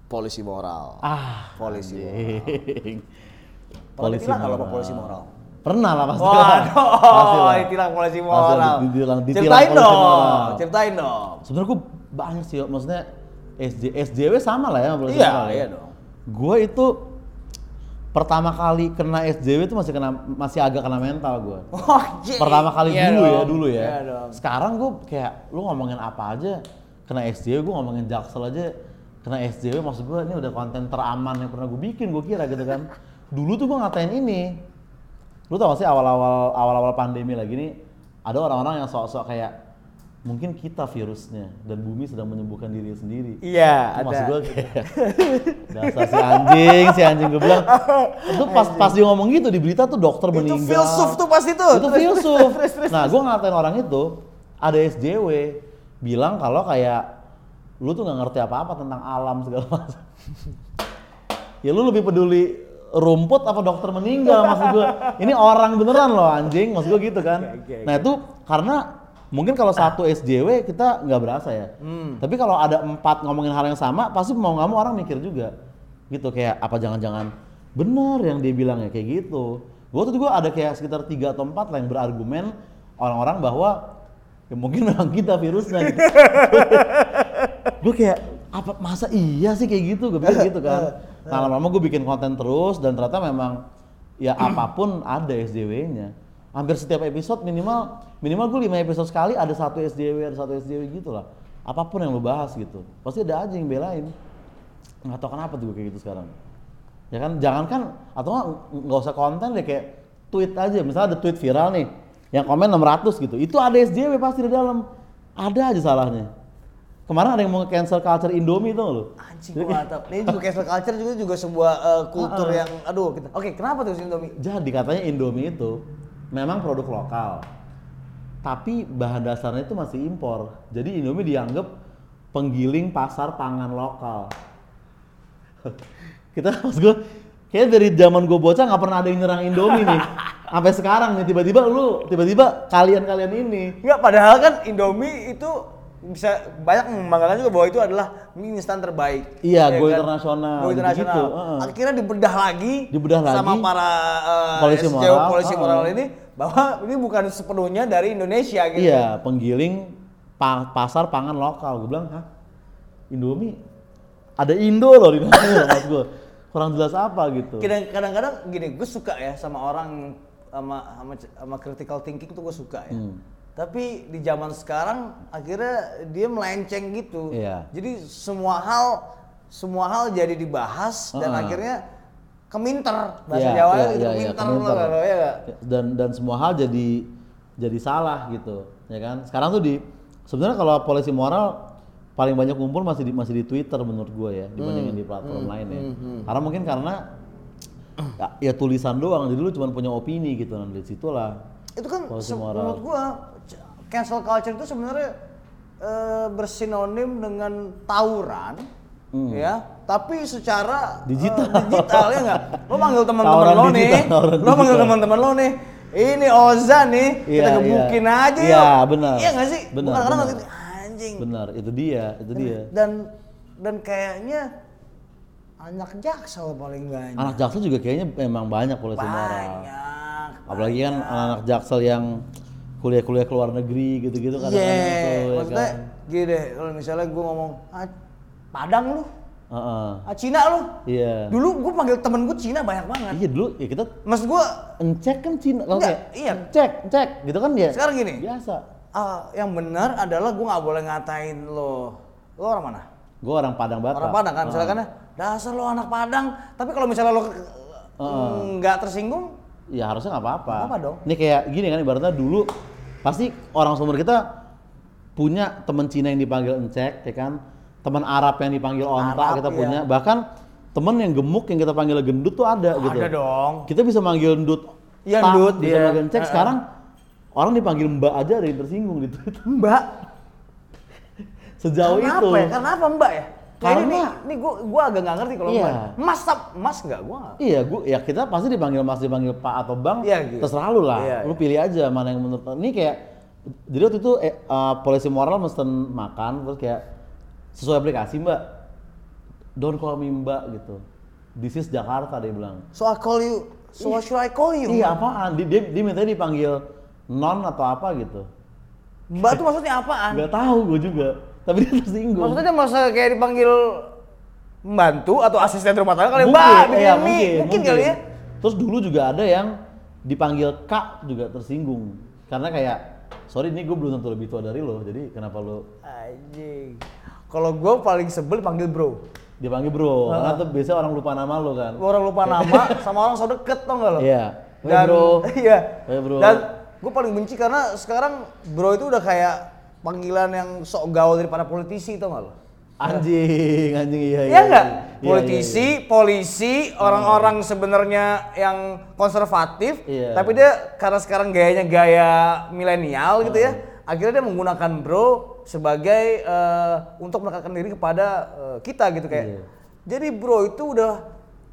Polisi moral. Ah, polisi moral. <laughs> Pernah ditilang kalau polisi moral? Pernah lah pasti. Waduh, Pasti lah. <laughs> ditilang polisi Pasti moral. lah, ditilang, ditilang Ceritain polisi dong, moral. ceritain dong. Sebenarnya gue banyak sih, maksudnya SJ, SJW sama lah ya polisi Iya, moral ya. iya dong. Gue itu pertama kali kena SJW itu masih kena masih agak kena mental gue. Jing. Pertama kali Iya dulu ya, dong, dulu ya. Iya dong. Sekarang gue kayak lu ngomongin apa aja kena SJW, gue ngomongin Jaksel aja kena SJW maksud gue ini udah konten teraman yang pernah gue bikin gue kira gitu kan. Dulu tuh gue ngatain ini. Lu tau gak sih awal-awal awal-awal pandemi lagi nih ada orang-orang yang sok-sok kayak mungkin kita virusnya dan bumi sedang menyembuhkan diri sendiri. Iya, Itu ada. Maksud gue kayak dasar si anjing, si anjing gue bilang itu pas pas dia ngomong gitu di berita tuh dokter Itu meninggal. filsuf tuh pasti tuh. Itu <laughs> Terus, filsuf. Nah, gue ngatain orang itu ada SJW bilang kalau kayak lu tuh nggak ngerti apa-apa tentang alam segala macam. ya lu lebih peduli rumput apa dokter meninggal maksud gue. Ini orang beneran loh anjing, maksud gue gitu kan. Nah itu karena mungkin kalau satu SJW kita nggak berasa ya. Hmm. Tapi kalau ada empat ngomongin hal yang sama, pasti mau nggak mau orang mikir juga. Gitu kayak apa jangan-jangan bener yang dia bilang ya kayak gitu. Gue tuh juga ada kayak sekitar tiga atau empat lah yang berargumen orang-orang bahwa ya mungkin <laughs> memang kita virusnya. Gitu. <laughs> gue kayak apa masa iya sih kayak gitu gue pikir gitu kan. Nah <laughs> lama-lama gue bikin konten terus dan ternyata memang ya apa pun ada SJW-nya. Hampir setiap episode minimal minimal gue 5 episode sekali ada satu SJW ada satu SJW gitu lah. Apa pun yang lo bahas gitu. Pasti ada aja yang belain. Nggak tahu kenapa tuh gue kayak gitu sekarang. Ya kan jangan kan atau nggak usah konten deh kayak tweet aja. Misalnya ada tweet viral nih yang komen 600 gitu. Itu ada SJW pasti di dalam. Ada aja salahnya. Kemarin ada yang mau cancel culture Indomie tuh lo. Anjing gua. Ini juga cancel culture juga juga sebuah eh, kultur yang aduh kita. Oke, kenapa tuh si Indomie? Jadi katanya Indomie itu memang produk lokal. Tapi bahan dasarnya itu masih impor. Jadi Indomie dianggap penggiling pasar pangan lokal. <laughs> Kita maksud gue kayak dari zaman gue bocah nggak pernah ada yang nyerang Indomie nih. <laughs> Sampai sekarang nih tiba-tiba lu tiba-tiba kalian-kalian ini Enggak, padahal kan Indomie itu bisa banyak membanggakan juga bahwa itu adalah mie instan terbaik. Iya, Ya go kan? internasional, Go internasional. heeh. Akhirnya dibedah lagi, Dibedah sama lagi. para eh, Polisi moral, polisi moral ini bahwa ini bukan sepenuhnya dari Indonesia gitu. Iya, penggiling pa- pasar pangan lokal. Gue bilang, hah? Indomie? Ada Indo loh di dalamnya, <laughs> mas gue. Kurang jelas apa gitu. Kadang- Kadang-kadang gini, gue suka ya sama orang sama sama, sama critical thinking tuh gue suka ya. Hmm. Tapi di zaman sekarang akhirnya dia melenceng gitu. Iya. Jadi semua hal semua hal jadi dibahas dan Heeh. akhirnya keminter bahasa Iya, Jawa iya, gitu iya, iya, keminter keminter. loh ya? Dan dan semua hal jadi jadi salah gitu, ya kan? Sekarang tuh di sebenarnya kalau polisi moral paling banyak kumpul masih di masih di Twitter menurut gue ya dibandingin di platform lain ya. Karena mungkin karena ya, ya tulisan doang, jadi lu cuma punya opini gitu, dari situlah Itu kan Polisi moral. menurut gua c- cancel culture itu sebenarnya eh, bersinonim dengan tawuran ya, tapi secara eh, Digital. digital ya nggak? Lo manggil teman-teman lo nih, digital, lo manggil teman-teman lo nih. Ini Oza nih, kita Iya, gebukin iya. aja Iya, yuk. benar. Iya nggak sih? Benar, kadang gitu, anjing. benar itu dia, itu dia. Dan dan kayaknya anak jaksel paling banyak. Anak jaksel juga kayaknya memang banyak polisi moral. banyak. Apalagi kan anak-anak jaksel yang kuliah-kuliah ke luar negeri gitu-gitu Iya, kadang-kadang itu, ya maksudnya kan. gini deh, kalau misalnya gue ngomong, ah, Padang lu, Heeh. ah, Cina lu. Iya. Dulu gue panggil temen gue Cina banyak banget. Iya dulu ya kita Maksud gue, ngecek kan Cina kalau Enggak, kayak iya. cek cek gitu kan ya. sekarang gini, Biasa. ah, yang benar adalah gue nggak boleh ngatain lo. Lo orang mana? Gue orang Padang Batak. Orang Padang kan, misalkan ya, dasar lo anak Padang. Tapi kalau misalnya lo nggak tersinggung, Ya harusnya nggak apa-apa. Apa-apa dong. Ini kayak gini kan ibaratnya dulu pasti orang sumber kita punya teman Cina yang dipanggil encek, ya kan? Teman Arab yang dipanggil onta Arab, kita iya. punya. Bahkan temen yang gemuk yang kita panggil gendut tuh ada, gitu. ada dong. Kita bisa manggil endut. Iya, tak, endut, bisa iya. manggil. Heeh. Sekarang orang dipanggil mbak aja ada yang tersinggung gitu. Mbak. <laughs> Sejauh Kenapa itu. ya? Karena apa Mbak ya? Kayaknya Karena- nih gua gua agak nggak ngerti kalau Iya. Mas Mas nggak gua. Iya, gua ya kita pasti dipanggil Mas, dipanggil Pak atau Bang. Iya, gitu. Terserah lu lah. Iya, lu iya. pilih aja mana yang menurut ini kayak jadi waktu itu eh, eh, polisi moral mesen makan terus kayak sesuai aplikasi Mbak. Don't call me Mbak gitu. This is Jakarta dia bilang. So I call you. So what should I call you? Iya apaan? Dia, dia, dia mintanya dipanggil non atau apa gitu. Mbak tuh maksudnya apaan? Nggak tahu gue juga. Tapi dia tersinggung. Maksudnya dia masa kayak dipanggil membantu atau asisten rumah tangga kali mungkin, Mbak, bikin iya, mie. mungkin, mungkin, kali ya. Terus dulu juga ada yang dipanggil Kak juga tersinggung. Karena kayak, sorry ini gue belum tentu lebih tua dari lo, jadi kenapa lo Anjing. Kalau gue paling sebel dipanggil bro. dipanggil bro? Karena tuh biasanya orang lupa nama lo kan. Orang lupa nama <laughs> sama orang so deket tau gak lo? Iya. Dan, bro. <laughs> Iya. Bro. Dan gue paling benci karena sekarang bro itu udah kayak panggilan yang sok gaul daripada politisi tau gak lo? Anjing, anjing iya iya. Iya enggak? iya. Iya, Politisi, polisi, orang-orang sebenarnya yang konservatif, Iya. tapi dia karena sekarang gayanya gaya milenial gitu ya, akhirnya dia menggunakan bro sebagai eh, untuk mendekatkan diri kepada eh, kita gitu kayak. Iya. Jadi bro itu udah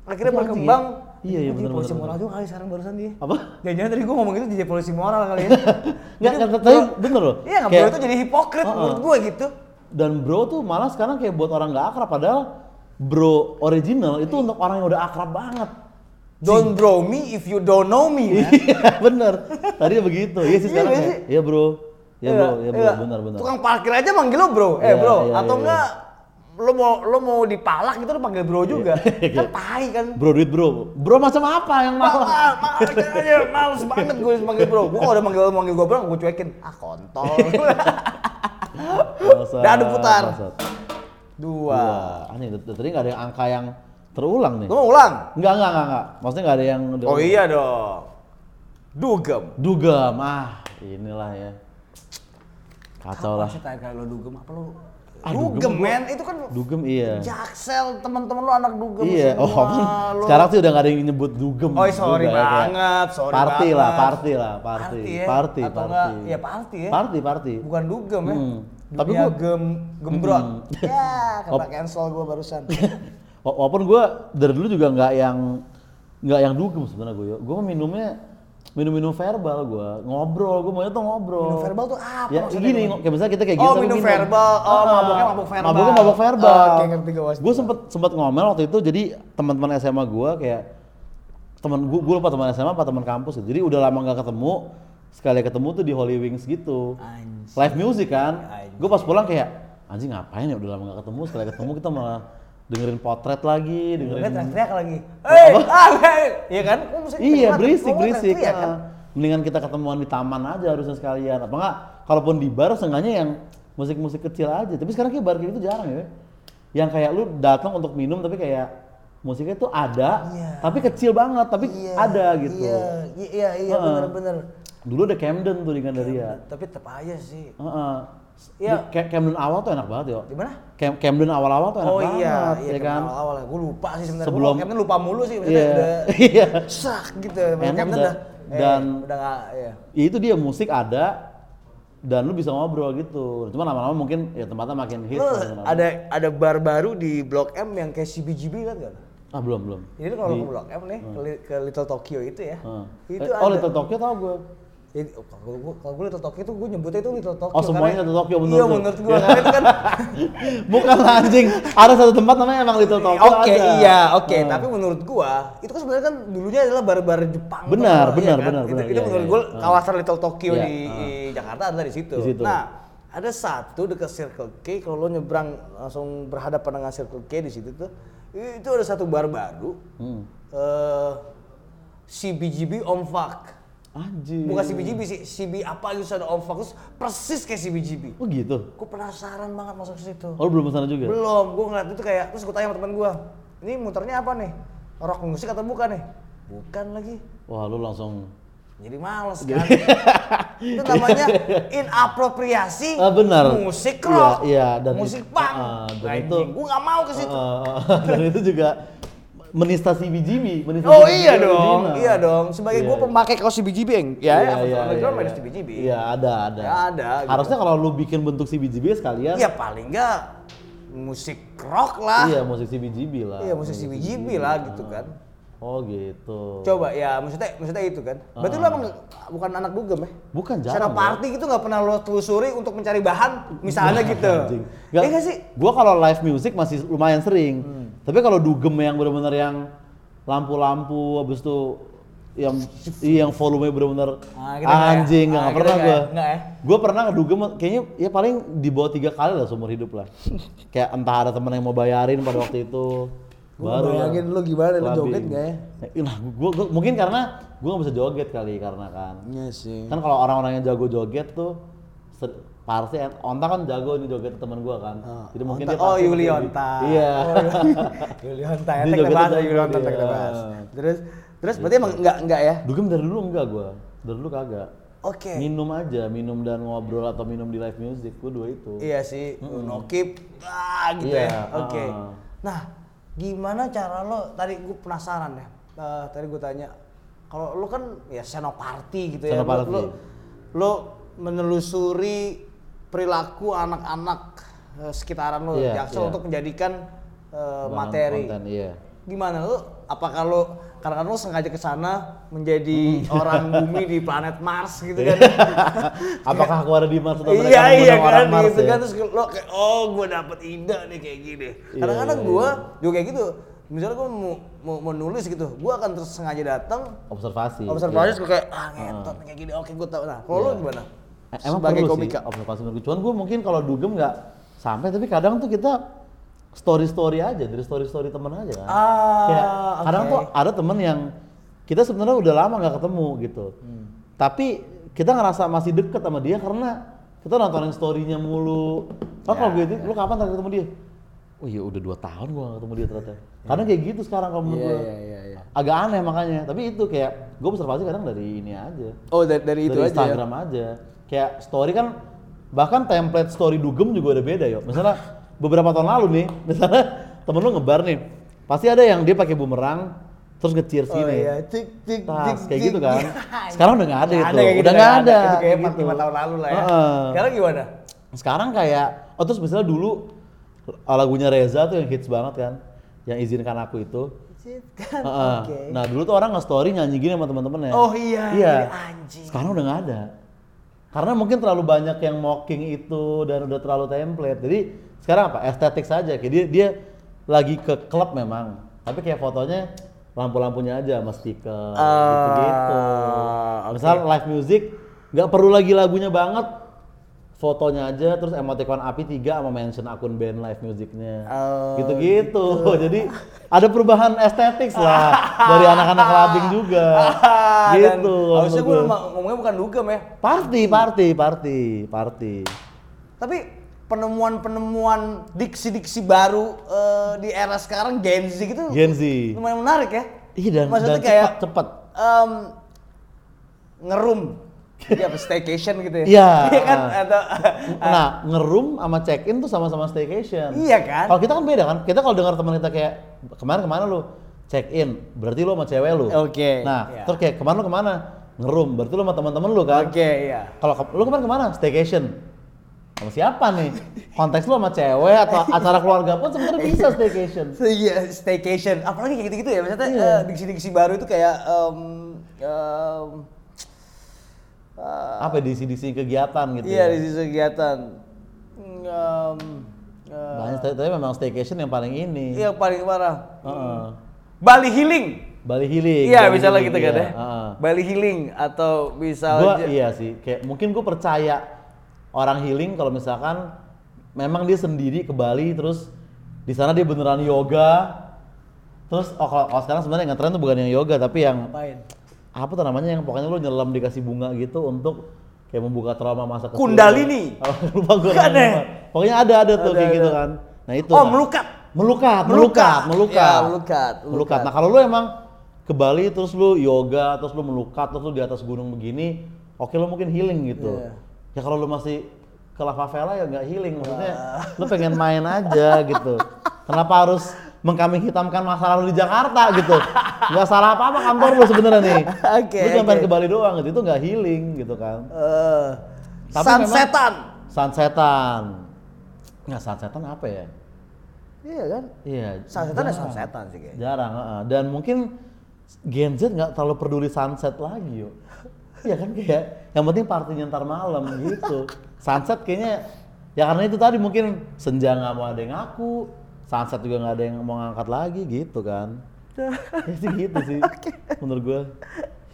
akhirnya Tapi anjing berkembang. ya? Iya, iya, Jadi bener, polisi moral juga kali sekarang barusan dia. Apa? Jangan-jangan tadi gue ngomong itu jadi polisi moral kali ya. <laughs> Nggak, Jadi nggak, tapi bener loh. Iya, bro itu jadi hipokrit Uh-uh. menurut gue gitu. Dan bro tuh malah sekarang kayak buat orang nggak akrab padahal bro original itu untuk orang yang udah akrab banget. Don't bro me if you don't know me. Iya bener. Tadi begitu. Iya sih Iya sekarang sih? Iya bro. Iya bro. Iya bro. iya. Benar benar. Tukang parkir aja manggil lo bro. Eh Iya, bro, iya, atau iya, enggak lo mau lo mau dipalak gitu lo panggil bro juga. Iya. kan tai kan. Bro duit bro. Bro macam apa yang mahal? mahal aja, males banget gue manggil bro. Gue kalau udah manggil manggil gue bro, gue cuekin. Ah kontol. Ada putar. Dua. Wah, aneh. Tadi nggak ada yang angka yang terulang nih. Lo mau ulang? Enggak enggak enggak enggak. Maksudnya nggak ada yang. Oh iya dong. Dugem. Dugem. Ah inilah ya. Kacau lah. Sih lo dugem apa lo? Ah, dugem, dugem gua- men, itu kan Dugem iya. Jaksel, teman-teman lo anak dugem Iya, oh kan lo. sekarang sih udah gak ada yang nyebut dugem. Oh sorry juga ya, banget, sorry party banget. lah, party lah, party, Party ya? party, Atau party. enggak, ya party ya? Party, party. Bukan dugem ya. Hmm. Tapi Dunia gua- gem gembrot. <laughs> ya, kena cancel gua barusan. <laughs> Wa- Walaupun gue dari dulu juga nggak yang nggak yang dugem sebenarnya gue. Gue minumnya minum-minum verbal gue, ngobrol. Gue maunya tuh ngobrol. Minum verbal tuh apa Ya maksudnya, gini, kayak misalnya kita kayak Oh, gitu. tapi minum verbal. Oh, Ah, maboknya mabok verbal. Maboknya mabok verbal. Oke, ngerti gua. Gue sempet sempet ngomel waktu itu. Jadi teman-teman SMA gue kayak teman gue gue lupa teman SMA apa teman kampus gitu. Jadi udah lama nggak ketemu. Sekali ketemu tuh di Holy Wings gitu. Anjing. Live music kan. Gue pas pulang kayak anjing ngapain ya udah lama gak ketemu. Sekali ketemu kita malah dengerin potret lagi, dengerin teriak-teriak lagi. Hei, ah. Iya kan? Iya berisik berisik. teriak-teriak kan? ah. Mendingan kita ketemuan di taman aja harusnya sekalian. Apa enggak? Kalaupun di bar seenggaknya yang musik-musik kecil aja. Tapi sekarang kayak bar kayak gitu jarang ya. Yang kayak lu datang untuk minum tapi kayak musiknya tuh ada, Iya. tapi kecil banget, tapi Iya, ada gitu. Iya, iya, iya, iya Heeh. bener-bener. Dulu ada Camden tuh di Gandaria. Tapi tetap aja sih. Heeh. Iya. Camden awal tuh enak banget ya. Di mana? Cam Camden awal-awal tuh enak Oh banget, iya, ya iya kan? awal ya. Gue lupa sih sebenarnya. Sebelum- Camden lupa mulu sih. Maksudnya Iya. udah <laughs> Iya. sak gitu. Enak Camden dah. udah. eh, Dan- udah nggak ya. Ya itu dia musik ada dan lu bisa ngobrol gitu. Cuma lama-lama mungkin ya tempatnya makin hits. Lama-lama. ada ada bar baru di Blok M yang kayak CBGB kan kan? Ah belum belum. Jadi kalau Di- ke Blok M nih, ke, Li- ke Little Tokyo itu ya. Heeh. Itu Eh, ada. oh Little Tokyo tau gue. Jadi, oh, kalau gue kalau gue Little Tokyo itu gue nyebutnya itu Little Tokyo. Oh, semuanya karena- Little Tokyo, menurut Iya menurut gue karena itu kan. <laughs> Bukan anjing. Ada satu tempat namanya emang Little Tokyo Oke ada. iya oke Heeh. tapi menurut gua itu kan sebenarnya kan dulunya adalah bar-bar Jepang tuh, Benar, iya benar, kan? benar, itu, benar, itu iya, menurut iya, gua iya. kawasan Little Tokyo Iya, di, di Jakarta adalah di situ. Di situ. Nah ada satu dekat Circle K kalau lo nyebrang langsung berhadapan dengan Circle K di situ tuh itu ada satu bar baru Hmm. eh CBGB Om Fuck. Anjing. Bukan CBGB sih, CB apa gitu ada Om terus persis kayak CBGB. Oh gitu. Gue penasaran banget masuk ke situ. Oh lu belum ke sana juga? Belum, gue ngeliat itu kayak, terus gue tanya sama teman gue, ini muternya apa nih? Rock musik atau bukan nih? Bukan lagi. Wah lu langsung. Jadi males kan. <laughs> itu namanya inapropriasi Ah, benar. musik Iya, rock, iya, dan musik punk. ah, dan itu- gue gak mau ke situ. Eh, <laughs> dan itu juga menista CBGB. Menista oh iya dong, original. iya dong. Sebagai Iya, gue pemakai kaos CBGB yang, ya, Iya, apa iya, underground iya, main iya. CBGB. Iya ada ada. Ya, ada, gitu. Harusnya kalau lu bikin bentuk CBGB sekalian. Iya paling enggak musik rock lah. Iya, musik CBGB lah. Iya, musik CBGB lah gitu kan. Oh gitu. Coba ya maksudnya maksudnya itu kan. Berarti lu emang bukan anak dugem ya? Bukan Secara jarang. ya. party gitu nggak pernah lo telusuri untuk mencari bahan misalnya gitu. Anjing. Iya nggak sih? Gua kalau live music masih lumayan sering. Hmm. Tapi kalau dugem yang bener-bener yang lampu-lampu habis itu yang iya, yang volume bener-bener Ah, gitu nggak ya? anjing Ah, nggak gitu pernah nggak gua. ya? Nggak ya? Gua pernah ngedugem kayaknya ya paling di bawah tiga kali lah seumur hidup lah. <laughs> Kayak entah ada temen yang mau bayarin pada waktu itu. Gua bayangin lu gimana, lu joget nggak ya? Nah, gua, gua, mungkin karena gua nggak bisa joget kali karena kan. Iya sih. Kan kalau orang-orang yang jago joget tuh Parsi, Onta kan jago nih joget teman gua kan. Jadi mungkin Onta- dia oh pasti Yuli lebih- Onta. Iya. Oh, Yuli Onta ya, jogetnya bahas Yuli Onta dia. bahas. Terus terus berarti emang enggak enggak ya? Dugem dari dulu enggak gua. Dari dulu kagak. Oke. Minum aja, minum dan ngobrol atau minum di live music, gua dua itu. Iya sih, nokip, ah gitu Iya, ya. Oke. ah. Nah, gimana cara lo? Tadi gue penasaran ya. Eh, tadi gue tanya, kalau lo kan ya senoparty gitu ya. Lo, Senoparty. lo, lo menelusuri perilaku anak-anak eh, sekitaran lo, Iya, Jaksel iya. untuk menjadikan Bahan materi. Konten, iya. Gimana lo? Apakah lo karena lo sengaja ke sana menjadi orang <laughs> bumi di planet Mars gitu kan? <laughs> Apakah aku ada di Mars atau mereka iya iya orang kan Mars gitu ya? kan terus lo kayak oh gue dapet ide nih kayak gini Iya, kadang-kadang iya, gue juga kayak gitu misalnya gue mau, mau, mau nulis gitu gue akan terus sengaja datang Observasi. observasi iya. kayak ah ngentot nih kayak gini oke gue tau nah kalau lo Iya. gimana Eh, Emang sebagai perlu komika sih observasi gue. Cuman gue mungkin kalau dugem nggak sampai, tapi kadang tuh kita story story aja dari story story temen aja kan. ah Kayak kadang oke. tuh ada temen yang kita sebenarnya udah lama nggak ketemu gitu. Hmm. Tapi kita ngerasa masih deket sama dia karena kita nontonin story-nya mulu. Oh kalau gue lu kapan terakhir ketemu dia? Oh iya udah dua tahun gua nggak ketemu dia ternyata. Karena kayak gitu sekarang kalau menurut Iya, gua. iya, iya, iya. Agak aneh makanya. Tapi itu kayak gue observasi kadang dari ini aja oh dari, dari itu dari aja ya? Instagram aja. Kayak story kan bahkan template story dugem juga udah beda yo. Misalnya beberapa tahun lalu nih, <laughs> misalnya temen lu ngebar nih, pasti ada yang dia pakai bumerang terus nge-cheers oh gini. iya tik tik Tas, tik kayak gitu kan. <laughs> Sekarang udah nggak ada itu. gitu, Udah nggak ada, itu kayak kayak 4 gitu. 5 tahun lalu lah ya Heeh. sekarang gimana Sekarang kayak, oh terus misalnya dulu lagunya Reza tuh yang hits banget kan, yang izinkan aku itu. Heeh. oke Nah dulu tuh orang nge-story nyanyi gini sama temen-temennya. Oh iya, Iya. iya, anjing. Sekarang udah nggak ada. Karena mungkin terlalu banyak yang mocking itu dan udah terlalu template. Jadi sekarang apa? Estetik saja. Kayak dia dia lagi ke klub memang, tapi kayak fotonya lampu-lampunya aja sama stiker gitu-gitu. Ah, oke. Misal live music nggak perlu lagi lagunya banget, fotonya aja terus emoticon api tiga sama mention akun band live musicnya. Oh, gitu-gitu. jadi ada perubahan estetik lah dari anak-anak clubbing juga. <laughs> Dan gitu harusnya gue ngomongnya bukan dugem ya. Party party party party. Tapi penemuan-penemuan diksi-diksi baru eh, di era sekarang Gen Z gitu Gen Z. lumayan menarik ya. Iya, dan- maksudnya dan kayak cepat- cepat. em, ngerum apa staycation gitu ya Iya. <laughs> iya kan atau <laughs> nah ngerum sama check in tuh sama-sama staycation iya kan kalau kita kan beda kan kita kalau dengar teman kita kayak kemarin ke mana lu check in berarti lu sama cewek lu Oke, nah iya. terus kayak ke mana lu ke mana ngerum berarti lu sama teman-teman lu kan oke iya Kalau ke- lu kemarin ke mana? Staycation. Sama siapa nih? Konteks lu sama cewek atau <laughs> acara keluarga pun sebenarnya bisa staycation. Iya, staycation. Apalagi kayak gitu-gitu ya. Maksudnya Iya. eh, diksi-diksi baru itu kayak em, em, eh, Apa diisi-diisi kegiatan gitu. Iya ya. di sisi kegiatan. Um, Banyak tapi, tapi memang staycation yang paling ini. Iya paling parah. Heeh. Bali healing. Bali healing. Iya Bali misalnya healing, gitu kan iya. ya. Heeh. Bali healing atau Gua misalnya. iya sih, kayak mungkin gue percaya orang healing kalau misalkan memang dia sendiri ke Bali terus di sana dia beneran yoga. Terus oh kalau, sekarang sebenarnya yang ngetren tuh bukan yang yoga tapi yang Ngapain? Apa tuh namanya yang pokoknya lu nyelam dikasih bunga gitu untuk kayak membuka trauma masa kecil. Kundalini. <laughs> Oh, lupa gue Kan namanya apa. Pokoknya ada ada tuh Ada, kayak gitu kan. Nah itu. Oh nah. melukat. Melukat, Melukat. melukat, melukat. Ya, melukat, Melukat. melukat. Nah, kalau lu emang ke Bali terus lu yoga, terus lu melukat, terus lu di atas gunung begini, oke lu mungkin healing gitu. Iya. Ya kalau lu masih ke La Favela ya nggak healing, maksudnya lu pengen main aja gitu. Kenapa harus mengkambing hitamkan masa lalu di Jakarta gitu? <laughs> Nggak salah apa-apa kantor lu sebenarnya nih. Oke, Lu cuma oke. ke Bali doang gitu, itu nggak healing gitu kan. Eh, Tapi sunsetan. Sunsetan. Nggak sunsetan apa ya? Iya kan? Iya. Sunsetan ya sunsetan sih kayaknya. Jarang, heeh. dan mungkin Gen Z nggak terlalu peduli sunset lagi yuk. Iya kan kayak yang penting partinya ntar malam gitu. <laughs> Sunset kayaknya ya karena itu tadi mungkin senja nggak mau ada yang ngaku, sunset juga nggak ada yang mau ngangkat lagi gitu kan. <laughs> ya sih gitu sih. Menurut gue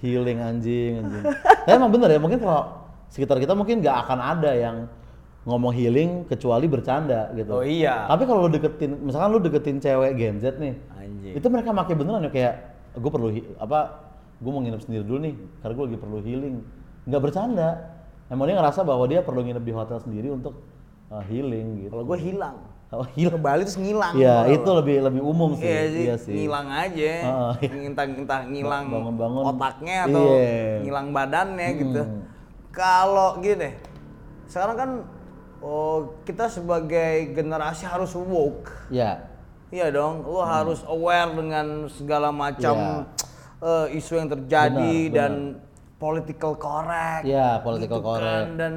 healing anjing anjing. Tapi emang bener ya mungkin kalau sekitar kita mungkin nggak akan ada yang ngomong healing kecuali bercanda gitu. Oh iya. Tapi kalau lu deketin, misalkan lu deketin cewek Gen Z nih, Anjing. itu mereka pakai beneran ya kayak gue perlu apa? Gue mau nginep sendiri dulu nih, karena gue lagi perlu healing. Nggak bercanda. Emang dia ngerasa bahwa dia perlu nginep di hotel sendiri untuk uh, healing gitu. Kalau gue hilang. Oh, Ke healing. Bali terus ngilang. Iya, itu lebih lebih umum sih. Iya sih, ngilang aja. Heeh, iya. Entah, entah ngilang Bangun-bangun. otaknya atau Iya. ngilang badannya gitu. Hmm. Kalau gini sekarang kan oh, kita sebagai generasi harus woke. Ya, Iya dong, lu harus aware dengan segala macam eh, isu yang terjadi Benar, dan political correct. Iya, political gitu kan. correct. Dan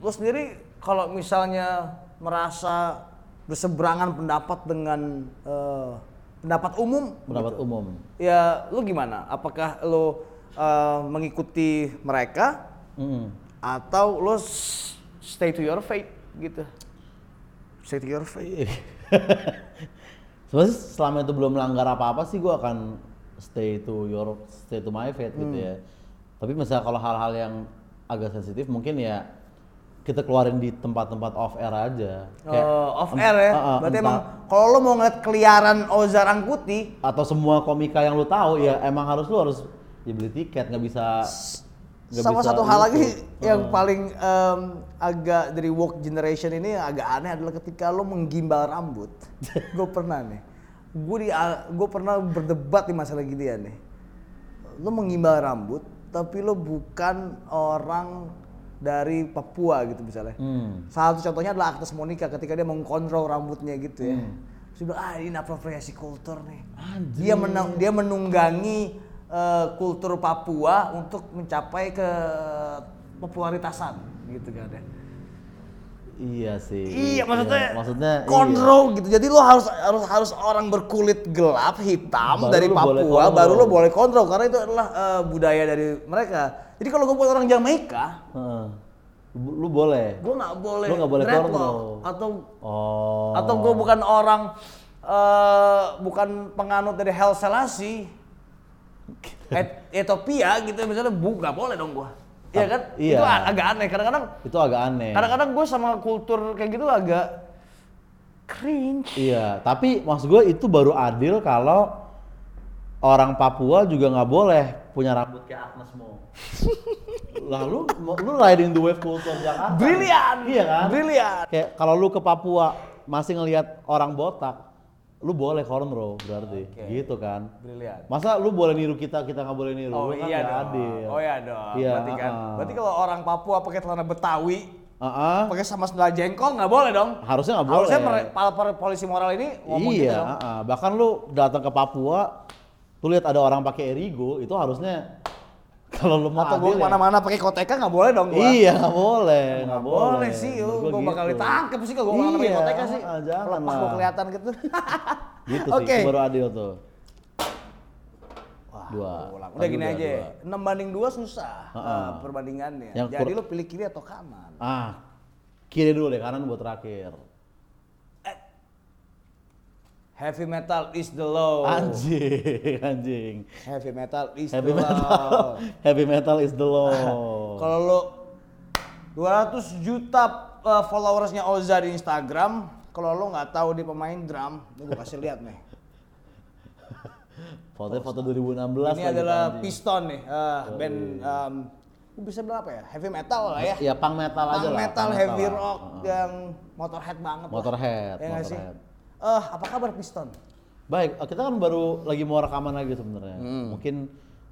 lu sendiri kalau misalnya merasa berseberangan pendapat dengan eh, pendapat umum, pendapat umum. ya lu gimana? Apakah lu eh, mengikuti mereka Mm. atau lu stay to your faith gitu? Stay to your faith. <laughs> Sebenarnya selama itu belum melanggar apa-apa sih gue akan stay to your stay to my faith gitu Hmm. ya. Tapi misalnya kalau hal-hal yang agak sensitif mungkin ya kita keluarin di tempat-tempat off air aja. Kayak Oh, off air ya. uh, uh, Berarti entah- emang kalau lo mau ngeliat keliaran Ozar Angkuti, atau semua komika yang lu tahu ya emang harus lu harus ya beli tiket nggak bisa nggak sama bisa satu hal itu. lagi <laughs> yang Uh. paling em, agak dari woke generation ini yang agak aneh adalah ketika lo menggimbal rambut. <laughs> gue pernah nih, gue di gue pernah berdebat di masalah ginian nih. Lo menggimbal rambut, tapi lo bukan orang dari Papua gitu misalnya. Hmm. Salah satu contohnya adalah Agnes Monica ketika dia mengkontrol rambutnya gitu ya. Hmm. Terus dia bilang, ah ini apropriasi kultur nih. Dia menang, dia menunggangi eh, kultur Papua untuk mencapai ke popularitasan gitu kan ya. Iya sih. Iya maksudnya, maksudnya iya. kontrol gitu. Jadi lo harus harus harus orang berkulit gelap hitam Baru dari Papua baru lo boleh kontrol karena itu adalah eh, budaya dari mereka. Jadi kalau gue buat orang Jamaika, Heeh. Lu, boleh. gue nggak boleh, Lu nggak boleh kontrol. atau Oh. atau gue bukan orang eh bukan penganut dari Hell Selassie <laughs> Et- Ethiopia gitu misalnya bu nggak boleh dong gue Iya kan Iya. itu agak aneh kadang-kadang itu agak aneh. kadang-kadang gue sama kultur kayak gitu agak cringe Iya, tapi maksud gue itu baru adil kalau orang Papua juga nggak boleh punya rambut kayak Agnes Mo. <laughs> Lalu lu riding the wave culture Jakarta. brilian Iya kan? brilian Kayak kalau lu ke Papua masih ngelihat orang botak, lu boleh cornrow berarti, Oke. gitu kan? brilian Masa lu boleh niru kita, kita nggak boleh niru? oh Lu kan iya dong adil. oh iya dong Iya, berarti kan uh-uh. berarti kalau orang Papua pakai celana Betawi Uh-uh. pakai sama sandal jengkol nggak boleh dong Harusnya nggak boleh. harusnya para polisi moral ini ngomong gitu iya, dong uh-uh. bahkan lu datang ke Papua, tuh lihat ada orang pakai erigo, itu harusnya kalau lu mau atau adil gue ya- ke mana-mana pakai koteka nggak boleh dong gua Iya, nggak boleh, nggak boleh. boleh sih gue gua bakal gitu. ditangkap sih kalau gue nggak pakai Iya, koteka sih ah, jangan lepas gue kelihatan gitu <laughs> Gitu sih, itu baru adil tuh. Wah, Dua. ulang. Udah gini udah aja dua. 6 banding 2 susah Ha-ha. eh, perbandingannya Yang jadi lo pilih kiri atau kanan Ah, kiri dulu deh, kanan buat terakhir. Heavy metal is the law Anjing, anjing. heavy metal is Heavy the metal, law heavy metal is the law. <laughs> kalau lo 200 juta eh, followersnya Oza di Instagram kalau lo nggak tahu dia pemain drum ini gue kasih lihat nih <laughs> Foto foto 2016 ini adalah anjing. Piston nih eh, band um, bisa bilang apa ya heavy metal lah ya Iya, punk metal aja punk lah. metal, punk heavy lah. rock Heeh. yang motorhead banget lah. Motorhead, ya nggak sih? Eh, apa kabar Piston? Baik, eh, kita kan baru lagi mau rekaman lagi sebenarnya. Hmm. Mungkin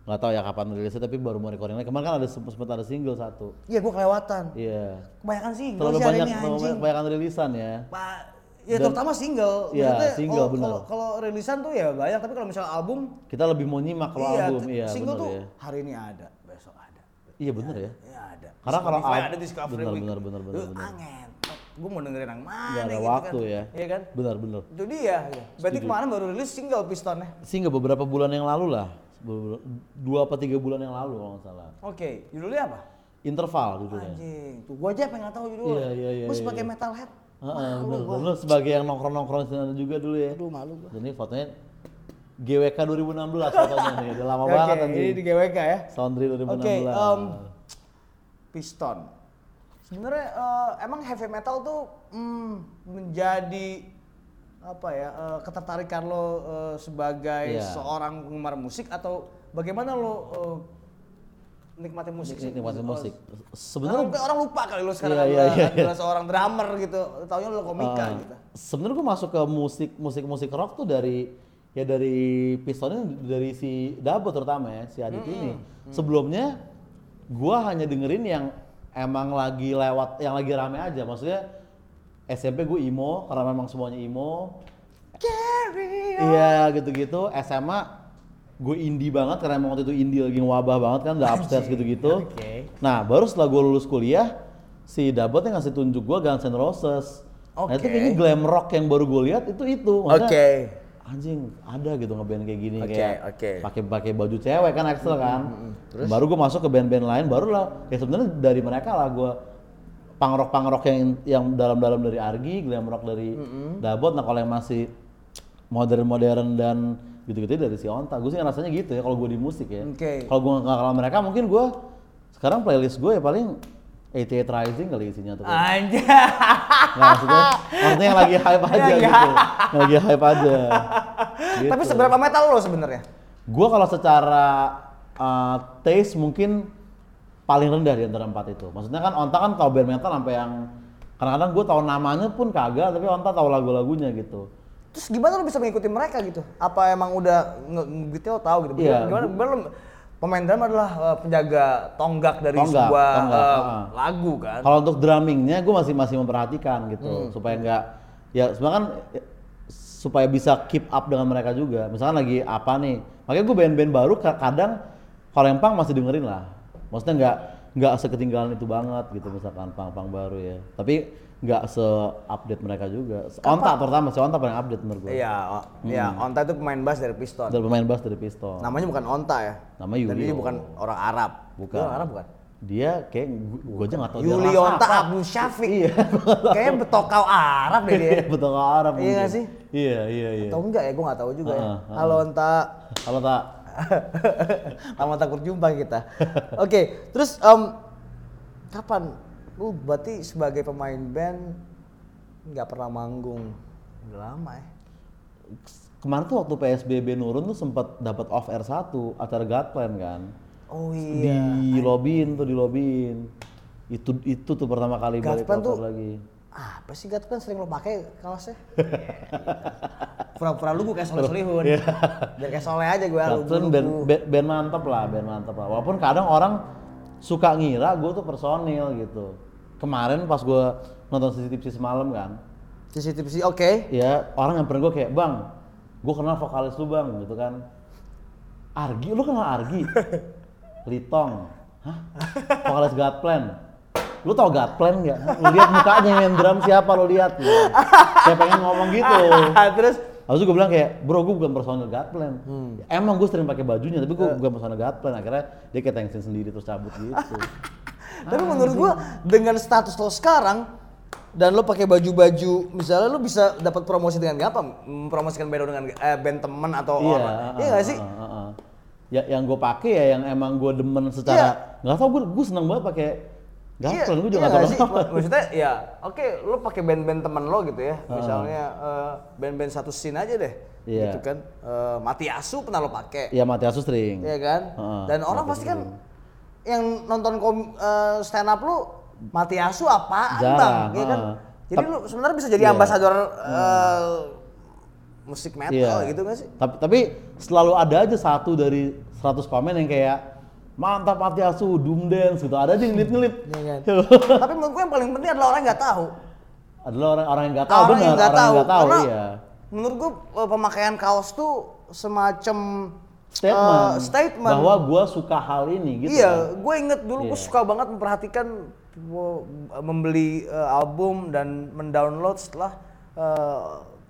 nggak tahu ya kapan rilisnya, tapi baru mau recording lagi. Kemarin kan ada sempat sempat ada single satu. Iya, gua kelewatan. Iya. Kebanyakan sih, Terlalu sih banyak ini anjing. kebanyakan rilisan ya. Pak, ya Dan- terutama single. Iya, single, bener. kalau- rilisan tuh ya banyak, tapi kalau misalnya album, Kita lebih mau nyimak kalau iya, album, iya single benar tuh ya. hari ini ada, besok ada. Iya bener ya. Ya ada. Karena kalau ada bener, bener, Lu bener. Angen. Gue mau dengerin yang mana Nggak ada gitu waktu kan. ya. Iya kan? Benar benar. Itu dia. ya. Berarti kemarin baru rilis single Pistonnya. Sehingga beberapa bulan yang lalu lah, dua apa tiga bulan yang lalu kalau nggak salah. Oke, judulnya apa? Interval judulnya. Anjing, tuh gue aja pengen tahu judulnya. Iya, iya, iya, Gue iya, sebagai iya. metalhead. Heeh, bener. Lu sebagai yang nongkrong-nongkrong sana juga dulu ya. Aduh malu gue. Jadi fotonya GWK 2016 fotonya nih. Udah lama banget Oke, anjing. ini di GWK ya. Soundry 2016. Oke, em, Piston. Sebenarnya eh, emang heavy metal tuh mm, menjadi apa ya eh, ketertarikan lo eh, sebagai Iya. seorang penggemar musik atau bagaimana lo eh, nikmati musik sih? Nikmatin Oh, musik. Sebenarnya mungkin orang lupa kali lo sekarang Iya, iya, adalah, iya, iya. adalah seorang drummer gitu. Taunya lo komika Uh, gitu. Sebenarnya gue masuk ke musik musik musik rock tuh dari ya dari pistonnya dari si Dabo terutama ya si Adit ini. Sebelumnya gue hanya dengerin yang emang lagi lewat yang lagi rame aja. Maksudnya SMP gue emo karena memang semuanya emo. Iya gitu-gitu. SMA gue indie banget karena emang waktu itu indie lagi wabah banget kan udah upstairs gitu-gitu. Oke. Nah baru setelah gue lulus kuliah si Dabot yang ngasih tunjuk gue Guns N' Roses. Nah itu kayaknya glam rock yang baru gue lihat itu itu. Maksudnya, Oke. Anjing ada gitu ngeband kayak gini Oke, kayak oke. pakai pakai baju cewek kan Axel kan. Baru gue masuk ke band-band lain baru lah ya sebenarnya dari mereka lah gue punk rock yang yang dalam-dalam dari Argi, glam rock dari Dabot. Nah kalau yang masih modern-modern dan gitu-gitu dari si Onta. Gue sih ngerasanya gitu ya kalau gue di musik ya. Oke. Kalau gue nggak kenal mereka mungkin gue sekarang playlist gue ya paling 88 Rising kali isinya tuh. Anjay. Nggak, maksudnya, maksudnya yang lagi hype aja Iya, iya. gitu. Yang lagi hype aja. Gitu. Tapi seberapa metal lo sebenarnya? Gue kalau secara uh, taste mungkin paling rendah di antara empat itu. Maksudnya kan Onta kan tahu band metal sampai yang kadang-kadang gue tahu namanya pun kagak, tapi Onta tahu lagu-lagunya gitu. Terus gimana lo bisa mengikuti mereka gitu? Apa emang udah nge- gitu lo tahu gitu? Iya, Gimana, gimana pemain drum adalah uh, penjaga tonggak dari Tonggak, sebuah tonggak, uh, heeh. lagu kan? Kalau untuk drummingnya gue masih masih memperhatikan gitu Hmm. supaya nggak ya sebenarnya kan ya, supaya bisa keep up dengan mereka juga. Misalkan lagi apa nih, makanya gue band-band baru ka- kadang kalau yang punk masih dengerin lah. Maksudnya nggak nggak seketinggalan itu banget gitu misalkan punk-punk baru ya. Tapi nggak se-update mereka juga. Onta terutama si Onta paling update menurut gue. Iya, oh, iya. Onta itu pemain bass dari Piston. Dari pemain bass dari Pistol. Namanya bukan Onta ya? Nama Dan dia Yulio. bukan orang Arab. Bukan. Dia orang Arab bukan? Dia kayak gue aja nggak tahu dia Yuli ras Onta apa. Abdul Syafiq. Iya. <laughs> Kayaknya betokau Arab deh dia. <laughs> Ke Arab Iya nggak sih? Iya, iya, iya. Atau enggak ya? Gue nggak tahu juga ya. Heeh, heeh. Halo Onta. Kalau <laughs> tak Lama takut jumpa kita. Oke, terus em, kapan? Lu berarti sebagai pemain band nggak pernah manggung udah lama ya? kemarin tuh waktu PSBB nurun tuh sempat dapat off air satu acara Godplan kan. Oh iya. Di lobin tuh di lobin. Itu itu tuh pertama kali balik Godplan off tuh- lagi. Apa sih kan sering lo pakai kaosnya? <laughs> Pura-pura lu gue kayak soleh solihun. Iya. Biar kayak soleh aja gue lu. Godplan band, band, band mantep lah, band mantep lah. Walaupun kadang orang suka ngira gue tuh personil gitu. Kemarin pas gue nonton CCTV semalam kan, CCTV oke. ya orang yang pernah gue kayak bang, gue kenal vokalis lu bang gitu kan. Argi, lu kenal Argi? <laughs> Litong, hah? Vokalis Godplan. Lu tau Godplan nggak? Lu lihat mukanya yang main drum siapa lu lihat? Gitu. Kayak pengen ngomong gitu. <laughs> terus Habis itu gue bilang kayak, bro gue bukan personil Godplan. Emang gue sering pakai bajunya, tapi gue bukan personil Godplan. Akhirnya dia kayak thanksin sendiri terus cabut gitu. <laughs> tapi menurut gua dengan status lo sekarang dan lo pakai baju-baju misalnya lo bisa dapat promosi dengan gampang mempromosikan band dengan eh, band temen atau iya, orang ah, iya gak sih ah, ah, ah. Ya yang gue pakai ya yang emang gue demen secara nggak tau gue gue seneng banget pakai Godplan. gue juga iya kenapa. Ma- maksudnya ya oke lo pakai band-band temen lo gitu ya misalnya eh, band-band satu scene aja deh Iya. gitu kan Eh, Mati Asu pernah lo pakai Iya Matiasu string. Iya kan? Heeh, Dan orang pasti kan yang nonton kom, eh, stand up lu mati asu apaan Jarang, bang? Iya kan? heeh. Jadi lu sebenarnya bisa jadi Iya. ambasador eh, musik metal Iya. gitu gak sih? Tapi, tapi selalu ada aja satu dari 100 komen yang kayak mantap Matiasu, doom dance gitu. Ada aja yang ngelip-ngelip. Iya kan? <laughs> Tapi menurut gue yang paling penting adalah orang yang nggak tahu. Adalah orang-orang yang nggak tahu, orang benar, yang orang tahu. yang nggak tahu, Karena iya. menurut gue eh, pemakaian kaos tuh semacam Statement, eh, statement. bahwa gua suka hal ini gitu. iya, kan. gue inget dulu gue Iya. suka banget memperhatikan wo- membeli eh, album dan mendownload setelah eh,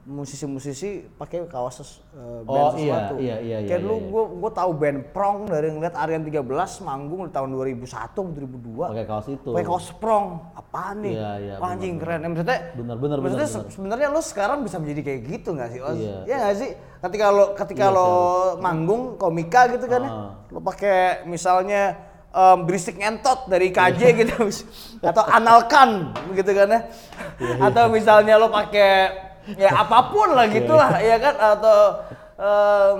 musisi-musisi pakai kaos Oh, band iya, sesuatu. iya, iya, Kayak iya, dulu iya. gue gue tahu band Prong dari ngeliat Aryan 13 manggung di tahun 2001 2002. Pakai kaos itu. Pakai kaos Prong. Apaan nih? Iya, iya, Wah, anjing keren. Eh, maksudnya Bener, bener, maksudnya bener, se- bener. sebenarnya lo sekarang bisa menjadi kayak gitu nggak sih, Os? Iya. Iya nggak sih? Ketika lo ketika Iya, lo manggung komika gitu kan ya, Ah. lo pakai misalnya em, berisik ngentot dari KJ Iya. gitu <laughs> atau analkan gitu kan ya. Iya, Atau misalnya lo pakai ya apa pun lah gitulah ya kan atau em,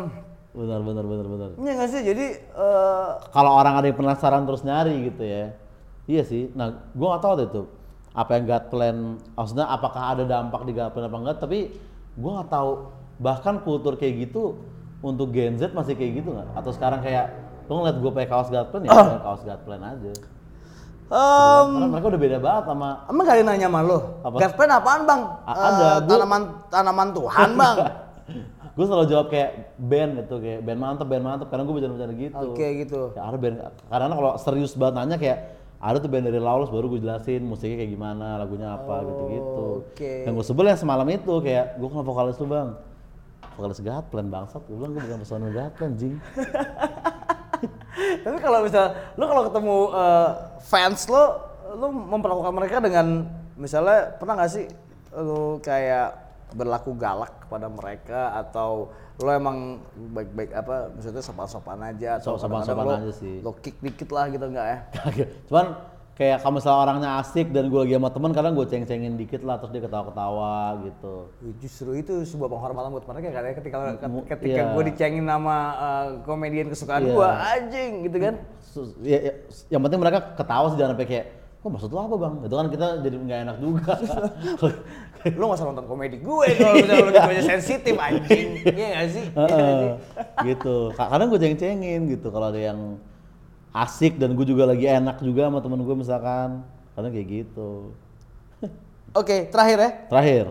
Benar benar benar benar. Iya nggak sih? Jadi eh, Kalau orang ada yang penasaran terus nyari gitu ya. Iya sih. Nah, gua nggak tahu deh tuh apa yang God Plan maksudnya apakah ada dampak di God Plan apa enggak tapi gua nggak tahu bahkan kultur kayak gitu untuk Gen Z masih kayak gitu nggak atau sekarang kayak lu ngeliat gue pakai kaos God Plan ya <clears throat> kaos God Plan aja em, karena mereka udah beda banget sama Emang gak ada yang nanya sama lo? Apa? Plan apaan bang? A- ada, gua- tanaman tanaman Tuhan bang. <laughs> gue selalu jawab kayak band gitu kayak band mantep band mantep karena gue bercanda-bercanda gitu Oke gitu. ya ada band karena kalau serius banget nanya kayak ada tuh band dari Lawless baru gue jelasin musiknya kayak gimana lagunya apa gitu-gitu oke. yang gue sebel yang semalam itu kayak gue kan vokalis lu bang vokalis Gatplan bangsat gue bilang gue bukan personil Gatplan jing <laughs> Tapi kalau misal lo kalau ketemu eh, fans lo, lo memperlakukan mereka dengan misalnya pernah nggak sih lo kayak berlaku galak kepada mereka atau lo emang baik-baik apa maksudnya sopan-sopan aja atau So- sopan-sopan aja sih. lo kick dikit lah gitu enggak ya? Cuman kayak kalau misalnya orangnya asik dan gue lagi sama temen kadang gue ceng-cengin dikit lah terus dia ketawa-ketawa gitu Justru itu sebuah penghormatan buat mereka kan ya ketika ketika iya. gue dicengin nama eh, komedian kesukaan Iya. gue anjing gitu kan. Ya, ya, yang penting mereka ketawa sih jangan sampai kayak kok maksud lu apa bang itu kan kita jadi nggak enak juga <laughs> lo gak usah nonton komedi gue kalau misalnya lo aja sensitif anjing iya gak sih Iya nggak sih? Gitu Ka- kadang gue ceng-cengin gitu kalau ada yang asik dan gue juga lagi enak juga sama temen gue misalkan kadang kayak gitu <laughs> oke terakhir ya terakhir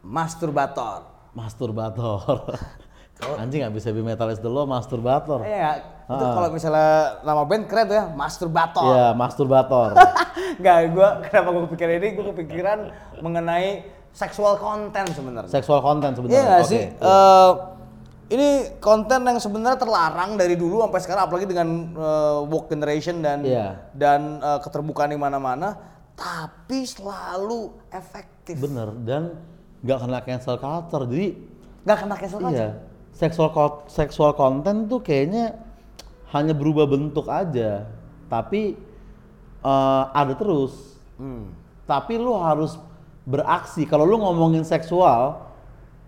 masturbator masturbator <laughs> anjing nggak bisa be metalis dulu masturbator iya nggak? itu Ah. kalau misalnya nama band keren tuh ya masturbator Iya, masturbator. <laughs> nggak gue kenapa gue kepikiran ini gue kepikiran mengenai seksual konten sebenarnya Seksual konten sebenarnya. Iya nggak Oke, sih? iya. Ini konten yang sebenarnya terlarang dari dulu sampai sekarang, apalagi dengan eh, woke generation dan Iya. dan eh, keterbukaan di mana-mana, tapi selalu efektif. Bener dan nggak kena cancel culture. Jadi Gak kena cancel culture. iya, seksual seksual konten tuh kayaknya hanya berubah bentuk aja, tapi eh, ada terus. Hmm. Tapi lu harus beraksi. Kalau lu ngomongin seksual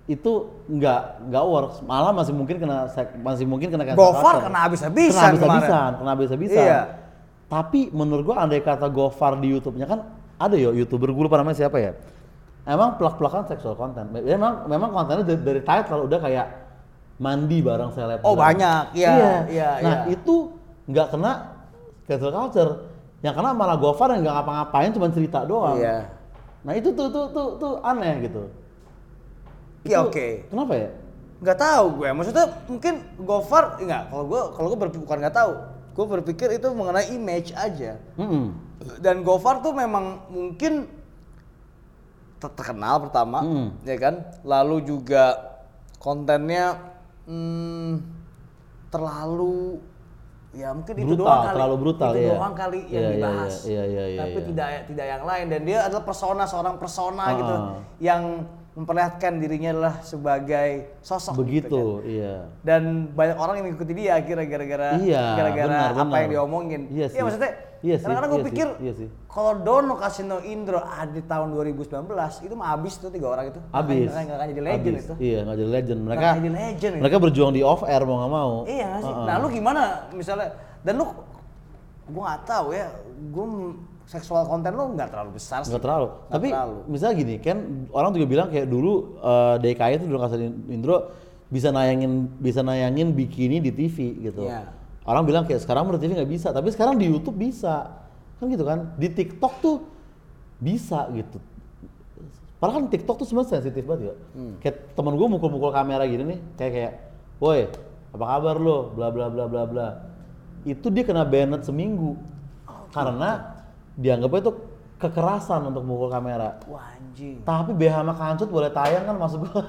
itu nggak nggak works, malah masih mungkin kena masih mungkin kena cancel Gofar kena habis-habisan kena habis-habisan, kena habis-habisan. Iya. Tapi menurut gua andai kata Gofar di YouTube-nya kan ada yo youtuber gue lupa namanya siapa ya. Emang plak-plakan seksual konten. Memang memang kontennya dari, dari title udah kayak mandi bareng seleb. Oh, banyak. Iya, iya, Nah iya. itu nggak kena cancel culture. Yang kena malah Gofar yang nggak ngapa-ngapain cuma cerita doang. Iya. Nah itu tuh tuh tuh tuh aneh gitu. Iya, Itu oke. Kenapa ya? Nggak tahu gue. Maksudnya mungkin Gofar enggak. Kalau gue kalau gue berpikir bukan nggak tahu. Gue berpikir itu mengenai image aja. Mm-mm. dan Gofar tuh memang mungkin ter- terkenal pertama Hmm. ya kan lalu juga kontennya hmm, terlalu ya mungkin itu Brutal, doang kali terlalu brutal, itu iya. doang kali yang Iya, iya, dibahas iya, tapi tidak tidak yang lain dan dia adalah persona seorang persona gitu Ah. yang memperlihatkan dirinya adalah sebagai sosok gitu kan. Begitu, iya. dan banyak orang yang mengikuti dia akhirnya gara-gara Iya, gara-gara benar, apa benar. yang diomongin. Iya sih. maksudnya Iya sih, kadang-kadang gue iya sih, pikir iya sih. kalau Dono Kasino Indro ada di tahun 2019 itu mah habis tuh tiga orang itu. Habis. Nggak nggak jadi legend Habis. itu. Iya, nggak jadi legend. Mereka Nggak jadi legend itu. mereka berjuang di off air mau nggak mau. Iya sih. Heeh. Nah lu gimana misalnya dan lu gue nggak tahu ya gue seksual konten lu nggak terlalu besar sih. Nggak terlalu. Nggak Tapi terlalu. misalnya gini, kan orang juga bilang kayak dulu eh, DKI itu dulu kasih Indro bisa nayangin bisa nayangin bikini di TV gitu. Iya. Orang bilang kayak sekarang di TV nggak bisa, tapi sekarang di YouTube bisa. Kan gitu kan? Di TikTok tuh bisa gitu. Padahal kan TikTok tuh sebenarnya sensitif banget ya. Hmm. Kayak temen gue mukul-mukul kamera gini nih, kayak kayak, woi apa kabar lo? Bla bla bla bla bla. itu dia kena banned seminggu karena dianggapnya itu kekerasan untuk mukul kamera. Wah anjing. Tapi BH sama kancut boleh tayang kan maksud gua.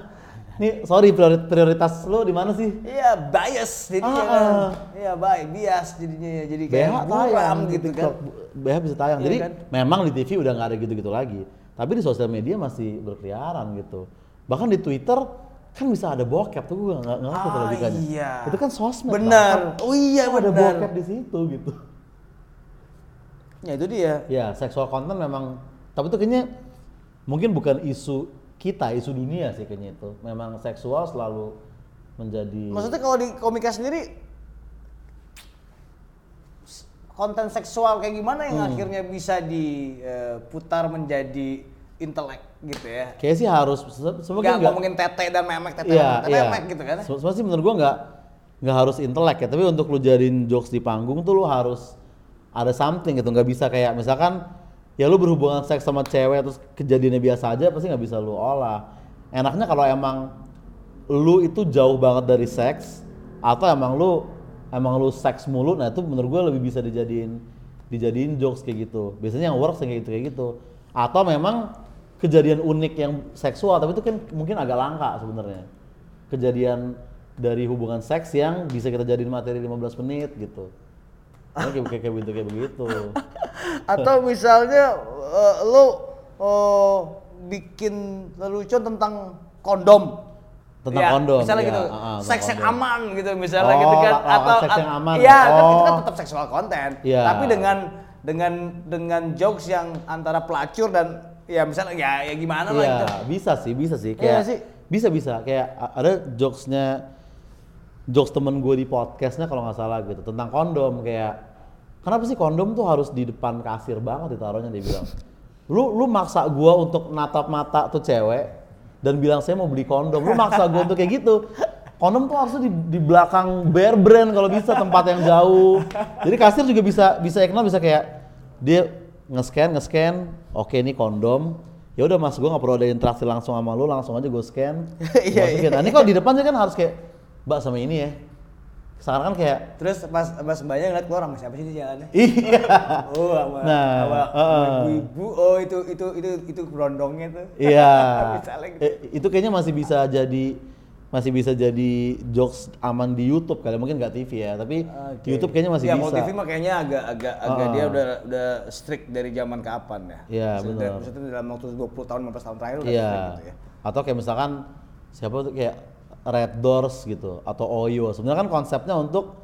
Nih, sorry priori- prioritas lu di mana sih? Iya bias jadinya Ah, kan. ah. Iya baik bias jadinya ya. Jadi kayak BH tayang gitu kan. BH bisa tayang. Iya Jadi kan? memang di TV udah nggak ada gitu-gitu lagi. Tapi di sosial media masih berkeliaran gitu. Bahkan di Twitter kan bisa ada bokep tuh gue nggak ngerti Ah, logikanya. iya. Itu kan sosmed. Benar. Bang. Oh iya Kok ada benar. bokep di situ gitu. Ya itu dia. Ya, seksual konten memang tapi itu kayaknya mungkin bukan isu kita, isu dunia sih kayaknya itu. Memang seksual selalu menjadi Maksudnya kalau di komika sendiri konten seksual kayak gimana yang Hmm. akhirnya bisa diputar menjadi intelek gitu ya? kayak sih harus semoga nggak ngomongin tete dan memek tete dan iya. memek gitu kan? Se- Sebenarnya sih menurut gua nggak nggak harus intelek ya, tapi untuk lu jadiin jokes di panggung tuh lu harus ada something gitu, nggak bisa kayak misalkan ya lu berhubungan seks sama cewek terus kejadiannya biasa aja pasti nggak bisa lu olah. Enaknya kalau emang lu itu jauh banget dari seks atau emang lu emang lu seks mulu, nah itu menurut gua lebih bisa dijadiin dijadiin jokes kayak gitu. Biasanya yang works kayak gitu kayak gitu. Atau memang kejadian unik yang seksual tapi itu kan mungkin agak langka sebenarnya kejadian dari hubungan seks yang bisa kita jadiin materi 15 menit gitu kayak, kayak, kayak begitu kayak begitu <laughs> Atau misalnya eh, lu oh, bikin lelucon tentang kondom. Tentang Ya, kondom, Misalnya ya, gitu, ah, ah, tentang seks yang kondom. aman gitu misalnya Oh, gitu kan. la- lakukan seks yang aman. Iya, kan itu kan Oh. tetap seksual konten. Iya. Tapi dengan dengan dengan jokes yang antara pelacur dan ya misalnya ya ya gimana lah Iya gitu. bisa sih bisa sih Iya kayak sih. bisa bisa kayak ada jokesnya jokes temen gue di podcastnya kalau nggak salah gitu tentang kondom kayak kenapa sih kondom tuh harus di depan kasir banget ditaruhnya dia bilang. Lu lu maksa gua untuk natap mata tuh cewek dan bilang saya mau beli kondom. Lu maksa gua untuk kayak gitu. Kondom tuh harusnya di, di belakang bear brand kalau bisa tempat yang jauh. Jadi kasir juga bisa bisa ignore bisa kayak dia nge-scan nge-scan. Oke ini kondom. Ya udah mas gua nggak perlu ada interaksi langsung sama lu langsung aja gue scan. <laughs> Iya, masukin. nah ini kalau di depan kan harus kayak mbak sama ini ya sekarang kan kayak Terus pas pas mbaknya ngeliat keluar sama siapa sih di jalannya? <laughs> iya Oh, sama, Nah, sama heeh. ibu-ibu. Oh, itu itu itu itu berondongnya tuh. Iya. <laughs> Gitu. Eh, itu kayaknya masih bisa jadi masih bisa jadi jokes aman di YouTube kali mungkin nggak TV ya tapi di YouTube kayaknya masih ya, bisa. kalau TV mah kayaknya agak agak agak dia udah udah strict dari zaman kapan ya? Iya, benar. Maksudnya dalam waktu 20 tahun 15 tahun terakhir udah Iya. strict gitu ya. Atau kayak misalkan siapa tuh kayak Red Doors gitu atau Oyo. Sebenarnya kan konsepnya untuk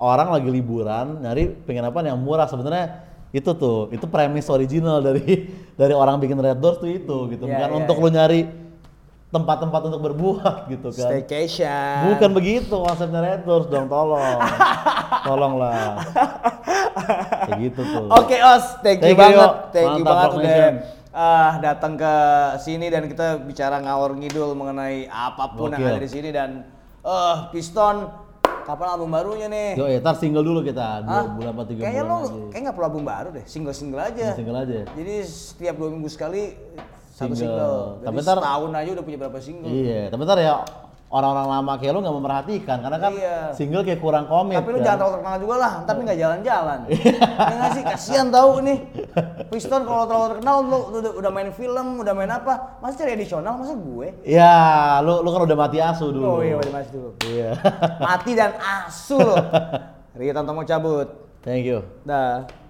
orang lagi liburan nyari penginapan yang murah sebenarnya itu tuh itu premis original dari <laughs> dari orang bikin Red Doors tuh itu gitu Iya, bukan iya, untuk iya. lu nyari tempat-tempat untuk berbuat gitu kan. Staycation. Bukan begitu konsepnya Red Doors dong, tolong. <laughs> Tolonglah. Kayak gitu tuh. Oke Os, thank, you Thank you, banget, Yo. thank you Mantap, banget udah Ah, datang ke sini dan kita bicara ngawur ngidul mengenai apa pun yang ada di sini dan eh Piston kapan album barunya nih? Yo, ya, ntar single dulu kita, dua Hah? bulan apa tiga Kayaknya bulan lo lagi. kayak nggak perlu album baru deh, single-single aja. Single aja. Jadi setiap dua minggu sekali satu Single. single. Jadi Tapi ntar- setahun aja udah punya berapa single. Iya, tapi ntar ya orang-orang lama kayak lu nggak memperhatikan karena kan Iya. single kayak kurang komit. Tapi lu kan. jangan terlalu terkenal juga lah, ntar nih nggak jalan-jalan. <laughs> ya nggak sih, kasihan tahu nih. Piston kalau terlalu terkenal lu, lu udah, udah main film, udah main apa, masa cari additional, masa gue? Iya, lu lu kan udah mati asu Oh dulu. iya, udah masih dulu. Iya. Mati dan asu <laughs> loh. Ria Tantomo cabut. Thank you. Dah.